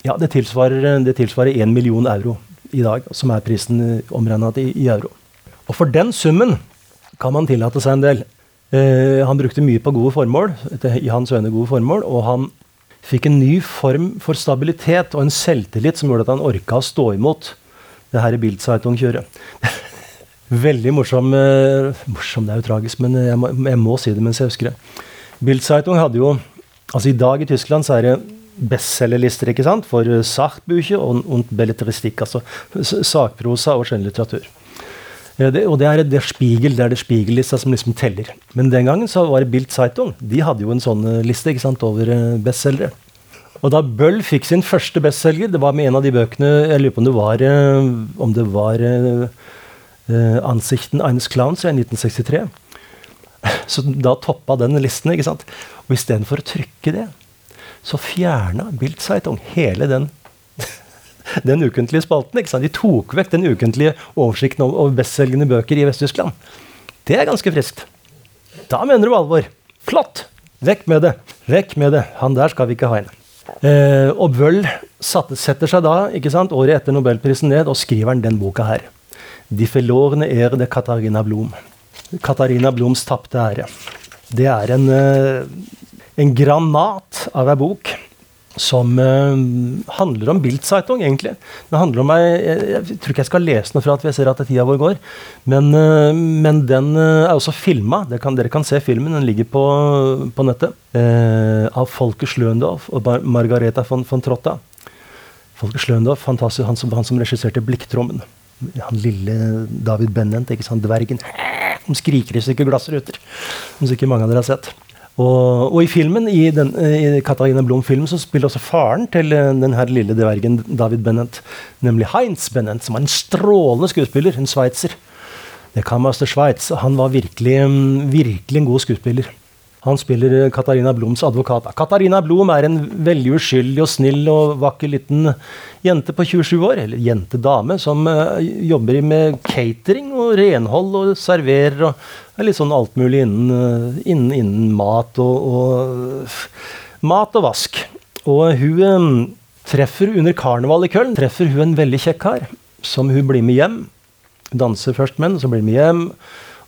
Ja, det tilsvarer, det tilsvarer 1 million euro i dag, som er prisen omregna i, i euro. Og for den summen kan man tillate seg en del. Eh, han brukte mye på gode formål, i hans øyne gode formål, og han fikk en ny form for stabilitet og en selvtillit som gjorde at han orka å stå imot det her Bildzeitung-kjøret. Veldig morsom eh, Morsom, det er jo tragisk, men jeg må, jeg må si det mens jeg husker det. Bildzeitung hadde jo Altså I dag i Tyskland så er det bestselgerlister for Sachbücher og, belletristikk, altså sakprosa og skjønnlitteratur. Det, og det er det Spiegel, det er det Spiegel-lista som liksom teller. Men den gangen så var det Bild Zeitung. De hadde jo en sånn eh, liste ikke sant, over uh, bestselgere. Og da Bøll fikk sin første bestselger, det var med en av de bøkene Jeg lurer på om det var, uh, om det var uh, 'Ansikten eines Clowns' i 1963. Så da toppa den listen. ikke sant? Og istedenfor å trykke det, så fjerna Bild Zeitung hele den den ukentlige spalten. ikke sant? De tok vekk den ukentlige oversikten over bestselgende bøker i Vest-Tyskland. Det er ganske friskt. Da mener du alvor. Flott! Vekk med det! Vekk med det! Han der skal vi ikke ha inn. Eh, og satte, setter seg da, ikke sant, året etter nobelprisen ned, og skriver den boka her. 'De forlorne er de Katarina Blom'. Katarina Bloms tapte ære. Det er en, eh, en granat av ei bok som uh, handler om Bildzeitung, egentlig. Det handler om jeg, jeg, tror ikke jeg skal lese noe fra at vi ser at tida vår går. Men, uh, men den uh, er også filma. Dere kan se filmen. Den ligger på, på nettet. av Folke Schløndorf og Mar Margareta von, von Trotta. Folke Schløndorf, fantastisk, han som, han som regisserte 'Blikktrommen'. Han lille David Bennent, ikke sant, dvergen. Som skriker i stykker glassruter. Som sikkert mange av dere har sett. Og, og, i filmen, i, den, i Katarina Blom-filmen så spiller også faren til eh, den her lille dvergen David Bennett, nemlig Heinz Bennett, som er en strålende skuespiller. En sveitser. Det kan Master Sveits. Han var virkelig, mm, virkelig en god skuespiller. Han spiller eh, Katarina Bloms advokat. Katarina Blom er en veldig uskyldig og snill og vakker liten jente på 27 år, eller jente-dame, som uh, jobber med catering og renhold og serverer og er litt sånn alt mulig innen, uh, innen, innen mat og, og mat og vask. Og hun um, treffer under karneval i Køln treffer hun en veldig kjekk kar som hun blir med hjem. Danser først med, så blir hun med hjem.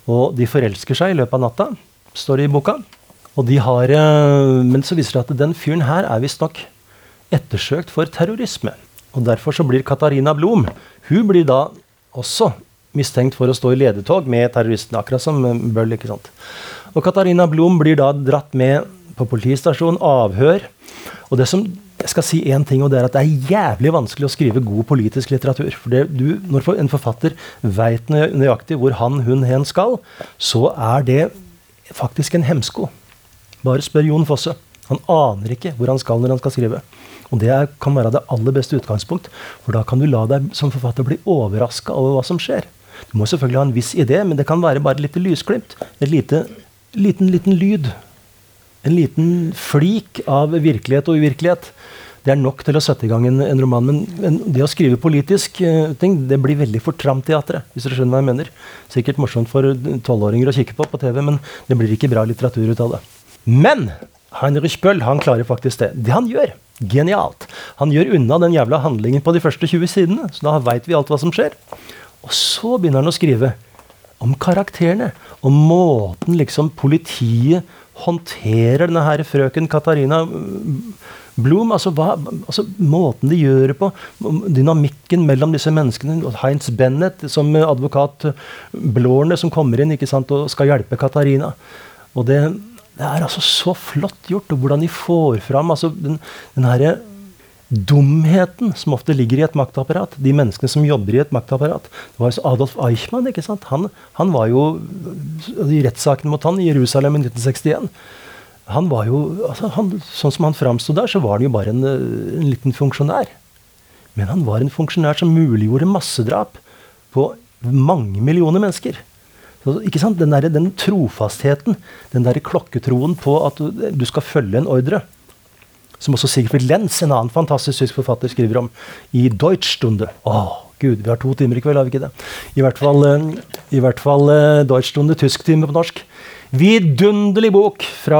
Og de forelsker seg i løpet av natta, står det i boka. Og de har, eh, men så viser det at den fyren her er visstnok ettersøkt for terrorisme. Og Derfor så blir Katarina Blom hun blir da også mistenkt for å stå i ledetog med terroristene, akkurat som eh, Bøll. ikke sant? Og Katarina Blom blir da dratt med på politistasjonen, avhør. Og det som, jeg skal si én ting, og det er at det er jævlig vanskelig å skrive god politisk litteratur. For det, du, Når en forfatter veit nøyaktig hvor han, hun, hen skal, så er det faktisk en hemsko. Bare spør Jon Fosse. Han aner ikke hvor han skal når han skal skrive. Og det kan være det aller beste utgangspunkt, for da kan du la deg som forfatter bli overraska over hva som skjer. Du må selvfølgelig ha en viss idé, men det kan være bare et lite lysglimt. En lite, liten, liten lyd. En liten flik av virkelighet og uvirkelighet. Det er nok til å sette i gang en, en roman. Men, men, det å skrive politisk uh, ting, det blir veldig for tramteatret. Hvis dere skjønner hva jeg mener. Sikkert morsomt for tolvåringer å kikke på på TV, men det blir ikke bra litteratur ut av det. Men Heinrich Bøll han klarer faktisk det. Det han gjør, genialt. Han gjør unna den jævla handlingen på de første 20 sidene. Så da veit vi alt hva som skjer. Og så begynner han å skrive om karakterene. Om måten liksom politiet håndterer denne her frøken Katarina Blom. Altså, hva, altså måten de gjør det på. Dynamikken mellom disse menneskene. Heinz Bennett som advokat Blårne som kommer inn ikke sant, og skal hjelpe Katarina. Og det, det er altså så flott gjort, og hvordan de får fram altså den, den herre dumheten som ofte ligger i et maktapparat. De menneskene som jobber i et maktapparat. Det var Adolf Eichmann. ikke sant? Han, han var jo I rettssaken mot han i Jerusalem i 1961 han var jo, altså han, Sånn som han framsto der, så var han jo bare en, en liten funksjonær. Men han var en funksjonær som muliggjorde massedrap på mange millioner mennesker. Ikke sant? Den, der, den trofastheten, den der klokketroen på at du, du, skal følge en ordre. Som også Sigfrid Lenz, en annen fantastisk tysk forfatter, skriver om i Deutschstunde. Åh, Gud, vi har to timer i kveld, har vi ikke det? I hvert fall, uh, i hvert fall uh, Deutschstunde, tysktime på norsk. Vidunderlig bok fra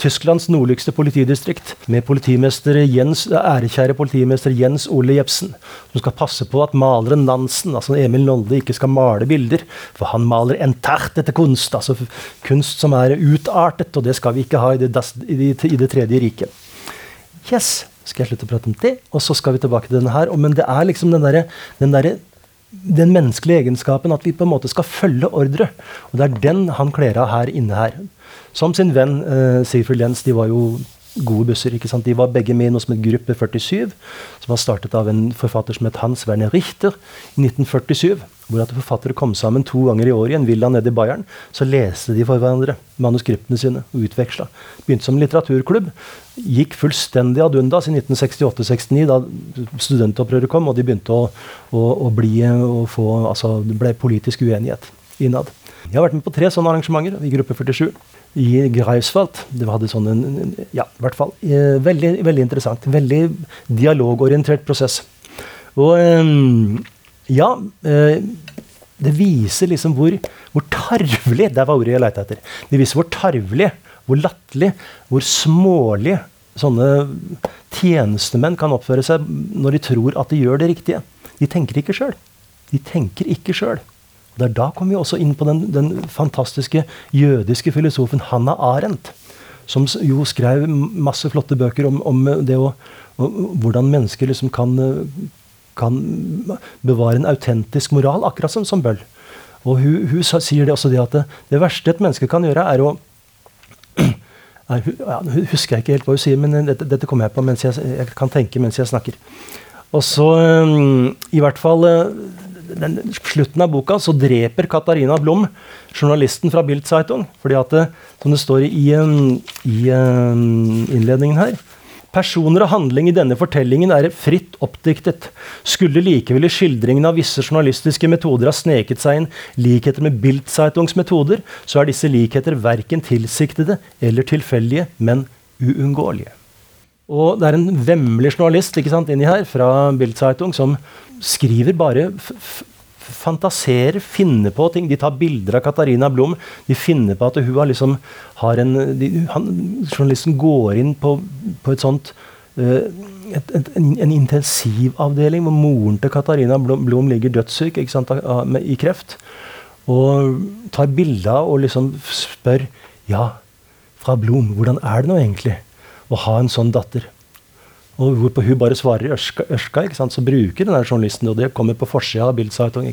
Tysklands nordligste politidistrikt. Med politimester Jens, ærekjære politimester Jens Ole Jepsen. Som skal passe på at maleren Nansen, altså Emil Nolde, ikke skal male bilder. For han maler entert etter kunst. Altså kunst som er utartet, og det skal vi ikke ha i det, i det, i det tredje riket. Yes, skal jeg slutte å prate om det? Og så skal vi tilbake til denne her. Men det er liksom den derre der den menneskelige egenskapen at vi på en måte skal følge ordre. Og det er den han kler av her inne her. Som sin venn uh, Sigfrid Lenz, de var jo gode busser. ikke sant? De var begge med i noe som het Gruppe 47, som var startet av en forfatter som het Hans Werner Richter i 1947. Hvor at forfattere kom sammen to ganger i året i en villa nede i Bayern. Så leste de for hverandre manuskriptene sine og utveksla. Begynte som litteraturklubb. Gikk fullstendig ad undas i 1968-69, da studentopprøret kom, og de begynte å, å, å bli å få, altså, Det ble politisk uenighet innad. Jeg har vært med på tre sånne arrangementer i Gruppe 47 i Greifswald. Det hadde sånn en, Ja, i hvert fall. Eh, veldig, veldig interessant. Veldig dialogorientert prosess. Og eh, ja eh, Det viser liksom hvor, hvor tarvelig Det var ordet jeg leita etter. Det viser hvor tarvelig hvor latterlig, hvor smålig sånne tjenestemenn kan oppføre seg når de tror at de gjør det riktige. De tenker ikke sjøl. De tenker ikke sjøl. Da kommer vi også inn på den, den, fantastiske jødiske filosofen Hannah Arendt, som jo skrev masse flotte bøker om, om det å, hvordan mennesker liksom kan, kan, bevare en autentisk moral, akkurat som, som Bøll. Og hun, hun, sier det også det at det, det verste et menneske kan gjøre, er å ja, husker jeg ikke helt hva hun sier, men dette, dette kommer jeg på mens jeg, jeg, kan tenke mens jeg snakker. Og så, um, i hvert fall uh, den, slutten av boka så dreper Katarina Blom journalisten fra Bildzeitung. fordi at, det, som det står i, i um, innledningen her Personer og handling i denne fortellingen er fritt oppdiktet. Skulle likevel i skildringen av visse journalistiske metoder ha sneket seg inn likheter med Bildzeitungs metoder, så er disse likheter verken tilsiktede eller tilfeldige, men uunngåelige. Og det er en vemmelig journalist ikke sant, inni her fra Bildzeitung som skriver bare fantaserer, finner på ting. De tar bilder av Katarina Blom. De finner på at hun har liksom har en de, han, Journalisten går inn på, på et sånt uh, et, et, en, en, intensivavdeling hvor moren til Katarina Blom, Blom ligger dødssyk sant, med, i kreft. Og tar bilder og liksom spør Ja, fra Blom, hvordan er det nå egentlig å ha en sånn datter? Og hvorpå hun bare svarer ørska, ørska ikke sant? så bruker den journalisten og det kommer på forsida av Bildzeitung.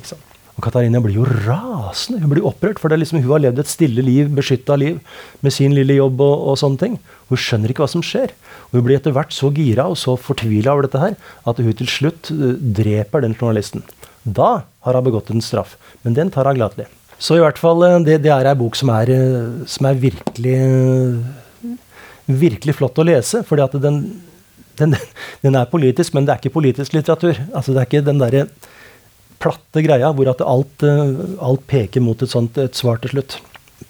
Og Katarina blir jo rasende. Hun blir opprørt, for liksom, hun har levd et stille liv, beskytta liv, med sin lille jobb og, og, sånne ting. Hun skjønner ikke hva som skjer. Og hun blir etter hvert så gira og så fortvila over dette her at hun til slutt uh, dreper den journalisten. Da har hun begått en straff. Men den tar hun gladelig. Så i hvert fall, uh, det, det er ei bok som er, uh, som er virkelig, virkelig flott å lese. fordi at den den, den, er politisk, men det er ikke politisk litteratur. Altså, det er ikke den derre platte greia hvor at alt, eh, alt, peker mot et sånt et svar til slutt.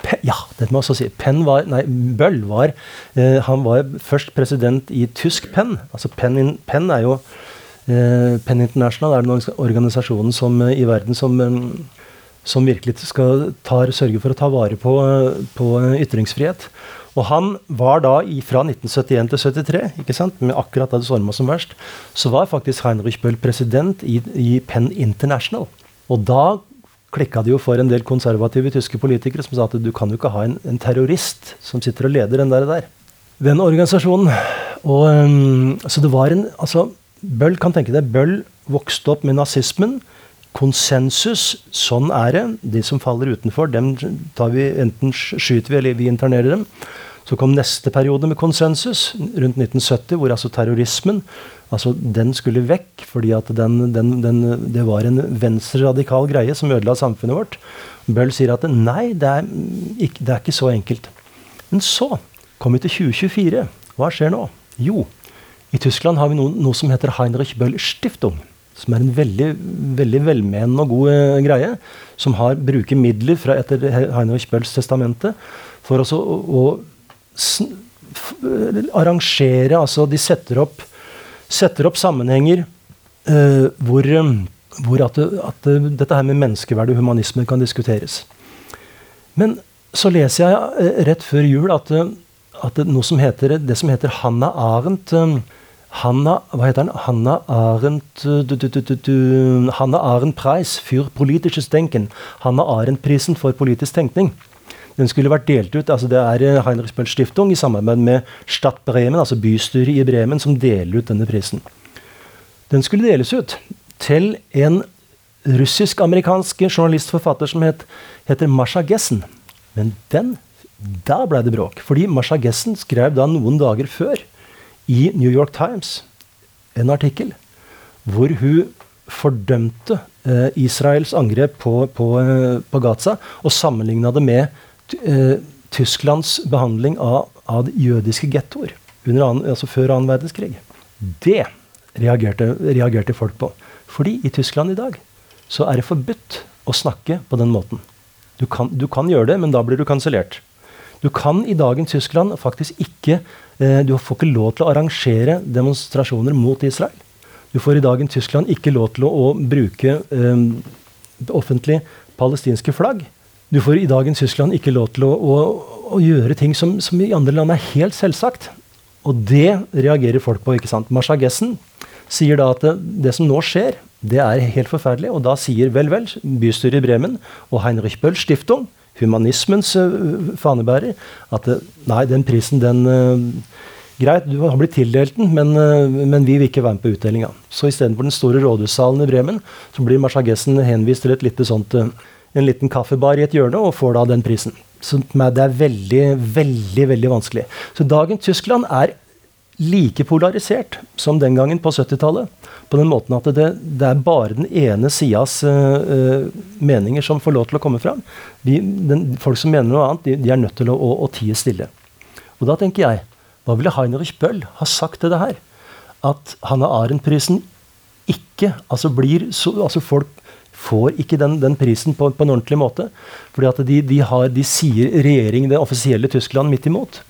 Pe ja, det må jeg også si. Penn var, nei, Bøll var eh, han var først president i tysk Penn. Altså Penn, in, er jo eh, Penn International er den organisasjonen som, eh, i verden som, eh, som virkelig skal tar, sørge for å ta vare på, på ytringsfrihet. Og han var da fra 1971 til 73, ikke sant, med akkurat da det storma som verst, så var faktisk Heinrich Böll president i, i Penn International. Og da klikka det jo for en del konservative tyske politikere som sa at du kan jo ikke ha en, en terrorist som sitter og leder den der. der. Den organisasjonen. Og, um, så det var en altså, Bøll kan tenke deg, Bøll vokste opp med nazismen. Konsensus, sånn er det. De som faller utenfor, dem tar vi, enten skyter vi eller vi internerer dem. Så kom neste periode med konsensus, rundt 1970, hvor altså terrorismen altså den skulle vekk, fordi at den, den, den, det var en venstreradikal greie som ødela samfunnet vårt. Bøll sier at nei, det er, ikke, det er ikke så enkelt. Men så kom vi til 2024. Hva skjer nå? Jo, i Tyskland har vi noe, noe som heter Heinrich Bøll Stiftung. Som er en veldig, veldig velmenende og god eh, greie. Som har, bruker midler fra etter Heinrich Bølls testamente for å, å arrangere Altså, de setter opp, setter opp sammenhenger uh, hvor, hvor at, at, dette her med menneskeverd og humanisme kan diskuteres. Men så leser jeg uh, rett før jul at, at noe som heter, det som heter Hanna Arendt um, Hanna, hva heter den? Hanna Arendt du, du, du, Hanna Arendt Preis für politisches Denken. Hanna Arendt-prisen for politisk tenkning. Den skulle vært delt ut. altså Det er eh, Heinrich Böll Stiftung i samarbeid med Stadt Bremen, altså bystyret i Bremen, som deler ut denne prisen. Den skulle deles ut til en russisk-amerikansk journalistforfatter som het, heter Masha Gessen. Men den, da ble det bråk. Fordi Masha Gessen skrev da noen dager før i New York Times en artikkel hvor hun fordømte eh, Israels angrep på, på, eh, på Gaza og sammenligna det med Tysklands behandling av, av jødiske gettoer altså før annen verdenskrig. Det reagerte, reagerte, folk på. Fordi i Tyskland i dag så er det forbudt å snakke på den måten. Du kan, du kan gjøre det, men da blir du kansellert. Du kan i dagens Tyskland faktisk ikke eh, Du får ikke lov til å arrangere demonstrasjoner mot Israel. Du får i dagens Tyskland ikke lov til å, å bruke eh, offentlig palestinske flagg. Du får i dagens Tyskland ikke lov til å, å, å gjøre ting som, som, i andre land er helt selvsagt. Og det reagerer folk på. ikke sant? Marsha Gessen sier da at det, det, som nå skjer, det er helt forferdelig. Og da sier vel, vel, bystyret i Bremen og Heinrich Bøll Stiftung, humanismens uh, fanebærer, at nei, den prisen, den uh, Greit, du har blitt tildelt den, men, men, vi vil ikke være med på utdelinga. Så istedenfor den store rådhussalen i Bremen, så blir Marsha Gessen henvist til et lite sånt en liten kaffebar i et hjørne og får da den prisen. Så det er veldig, veldig veldig vanskelig. Så dagens Tyskland er like polarisert som den gangen på 70-tallet. På den måten at det, det, er bare den ene sidas uh, meninger som får lov til å komme fram. De, den, folk som mener noe annet, de, de er nødt til å, å, å, tie stille. Og da tenker jeg, hva ville Heinrich Bøll ha sagt til det her? At Hanne Arendt-prisen ikke altså blir så, altså Folk får ikke den, den prisen på, på, en ordentlig måte. Fordi at de, de, har, de sier regjeringen, det offisielle Tyskland, midt imot.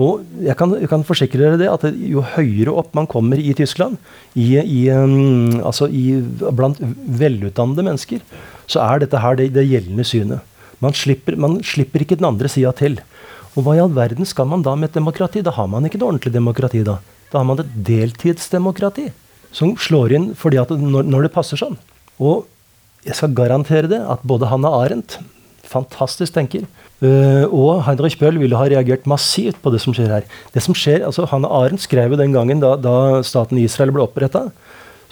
Og jeg kan, jeg kan, forsikre dere det at jo høyere opp man kommer i Tyskland, i, i, um, altså i, blant velutdannede mennesker, så er dette her det, det gjeldende synet. Man slipper, man slipper, ikke den andre sida til. Og hva i all verden skal man da med et demokrati? Da har man ikke et ordentlig demokrati. Da Da har man et deltidsdemokrati som slår inn fordi at når, når det passer sånn. Og jeg skal garantere det, at både Hanna Arendt, fantastisk tenker, øh, og Heinrich Bøll ville ha reagert massivt på det som skjer her. Det som skjer, altså Hanna Arendt skrev jo den gangen da, da staten Israel ble oppretta.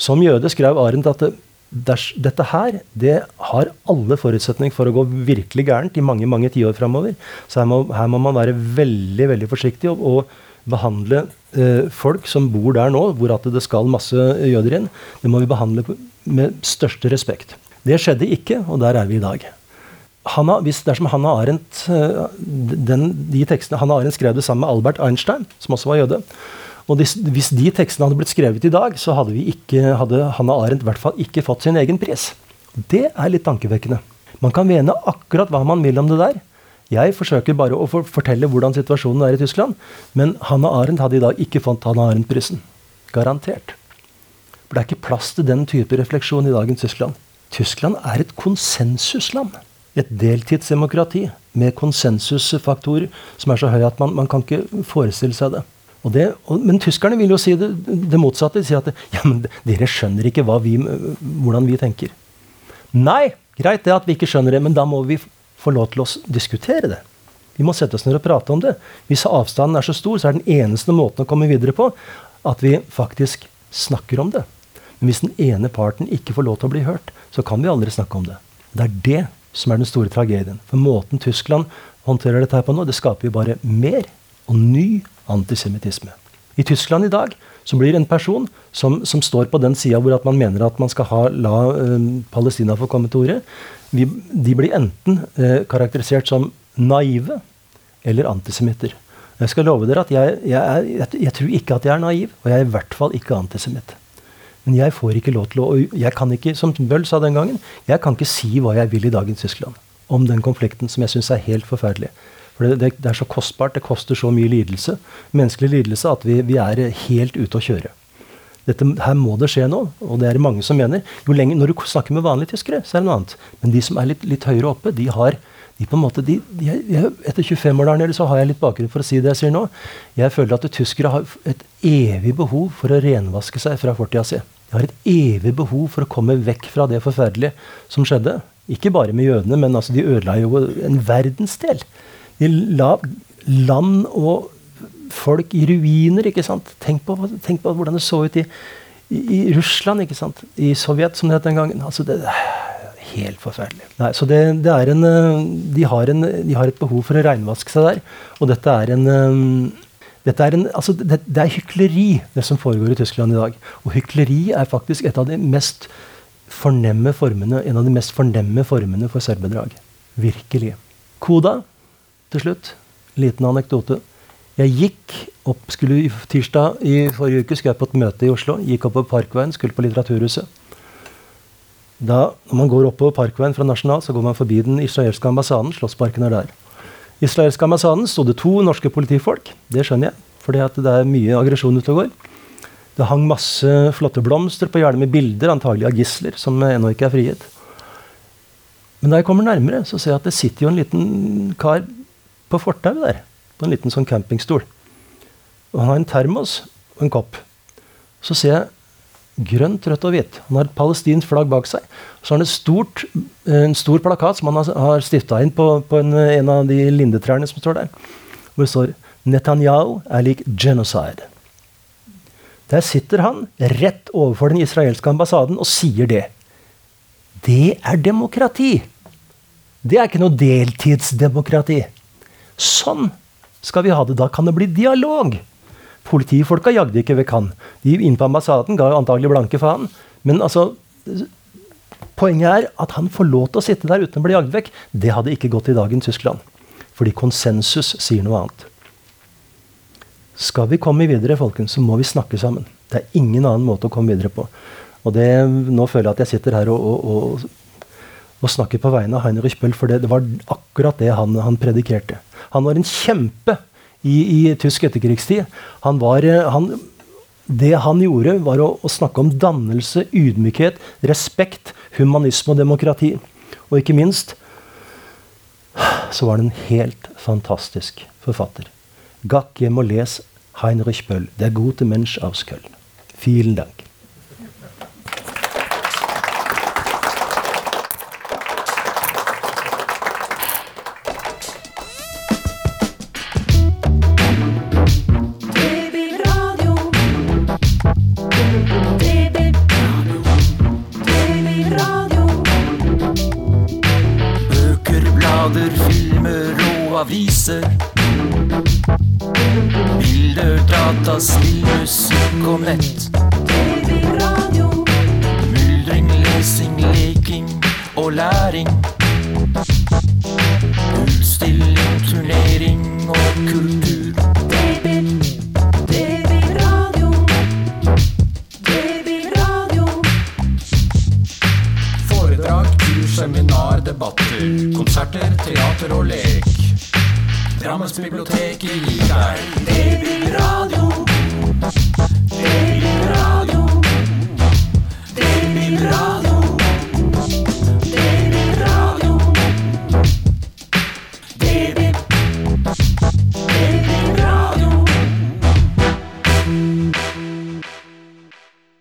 Som jøde skrev Arendt at det, dette her det har alle forutsetninger for å gå virkelig gærent i mange mange tiår framover. Så her må, her må, man være veldig veldig forsiktig og, og behandle eh, folk som bor der nå, hvor at det skal masse jøder inn, det må vi behandle med største respekt. Det skjedde ikke, og der er vi i dag. Hanna, hvis dersom Hanna Arendt, eh, den, de tekstene, Hanna Arendt skrev det sammen med Albert Einstein, som også var jøde. Og de, Hvis de tekstene hadde blitt skrevet i dag, så hadde, ikke, hadde Hanna Arendt i hvert fall ikke fått sin egen pris. Det er litt tankevekkende. Man kan mene akkurat hva man vil om det der. Jeg forsøker bare å for fortelle hvordan situasjonen er i Tyskland. Men Hanna Arendt hadde i dag ikke fått Hanna Arendt-prisen. Garantert. For det er ikke plass til den type refleksjon i dagens Tyskland. Tyskland er et konsensusland. Et deltidsdemokrati med konsensusfaktorer som er så høy at man, man kan ikke forestille seg det. Og det og, men tyskerne vil jo si det, det motsatte. De sier at ja, men dere skjønner ikke vi, hvordan vi tenker. Nei, greit det at vi ikke skjønner det, men da må vi få lov til å diskutere det. Vi må sette oss ned og prate om det. Hvis avstanden er så stor, så er den eneste måten å komme videre på at vi faktisk snakker om det. Men hvis den ene parten ikke får lov til å bli hørt, så kan vi aldri snakke om det. Det er det som er den store tragedien. For måten Tyskland håndterer dette her på nå, det skaper jo bare mer og ny antisemittisme. I Tyskland i dag så blir en person som, som står på den sida hvor man mener at man skal ha, la eh, Palestina få komme til orde, de blir enten eh, karakterisert som naive eller antisemitter. Jeg skal love dere at jeg, jeg, jeg, jeg, tror ikke at jeg er naiv, og jeg er i hvert fall ikke antisemitt. Men jeg får ikke lov til å og jeg kan ikke, Som Bøll sa den gangen, jeg kan ikke si hva jeg vil i dagens Tyskland om den konflikten som jeg syns er helt forferdelig. For det, det, det, er så kostbart, det koster så mye lidelse, menneskelig lidelse, at vi, vi er helt ute å kjøre. Dette, her må det skje noe, og det er det mange som mener. Jo lenger, Når du snakker med vanlige tyskere, så er det noe annet. Men de som er litt, litt høyere oppe, de har de på en måte, de, de, jeg, Etter 25 år der nede så har jeg litt bakgrunn for å si det jeg sier nå. Jeg føler at tyskere har et evig behov for å renvaske seg fra fortida si. De har et evig behov for å komme vekk fra det forferdelige som skjedde. Ikke bare med jødene, men altså de ødela jo en verdensdel. De la land og folk i ruiner. ikke sant? Tenk på, tenk på hvordan det så ut i, i, i, Russland, ikke sant? I Sovjet, som det het den gangen. Altså, det helt forferdelig. Nei, så det, det er en, de, har en, de har et behov for å regnvaske seg der. Og dette er en dette er en, altså det, det, er hykleri, det som foregår i Tyskland i dag. Og hykleri er faktisk et av de mest fornemme formene, en av de mest fornemme formene for selvbedrag. Virkelig. Koda, til slutt. Liten anekdote. Jeg gikk opp, skulle Tirsdag i forrige uke skulle jeg på et møte i Oslo. Gikk opp på Parkveien, skulle på Litteraturhuset. Da, når man går oppover Parkveien fra Nasjonal, så går man forbi den israelske ambassaden. Slottsparken er der israelske ambassaden sto det to norske politifolk. Det skjønner jeg, for det er mye aggresjon ute og går. Det hang masse flotte blomster på hjernen med bilder, antagelig av gisler, som ennå ikke er frigitt. Men da jeg kommer nærmere, så ser jeg at det sitter jo en liten kar på fortauet der, på en liten sånn campingstol. Og han har en termos og en kopp. Så ser jeg grønt, rødt og hvitt. Han har et palestinsk flagg bak seg. Så har han stort, en stor plakat som han har, har stifta inn på, på en, en, av de lindetrærne som står der. Hvor det står 'Netanyahu er lik genocide'. Der sitter han rett overfor den israelske ambassaden og sier det. Det er demokrati! Det er ikke noe deltidsdemokrati. Sånn skal vi ha det. Da kan det bli dialog. Politifolka jagde ikke vekk han. De inne på ambassaden ga antagelig blanke faen. Men altså Poenget er at han får lov til å sitte der uten å bli jagd vekk. Det hadde ikke gått i dagens Tyskland. Fordi konsensus sier noe annet. Skal vi komme videre, folkens, så må vi snakke sammen. Det er ingen annen måte å komme videre på. Og det, Nå føler jeg at jeg sitter her og, og, og, og snakker på vegne av Heinrich Bøll, for det, det var akkurat det han, han, predikerte. Han var en kjempe i, i tysk etterkrigstid. Han var, han, det han gjorde, var å, å, snakke om dannelse, ydmykhet, respekt, humanisme og demokrati. Og ikke minst så var han en helt fantastisk forfatter. Gakk hjem og les Heinrich Bøll, Der gute Mensch aus Köln. Vielen Dank.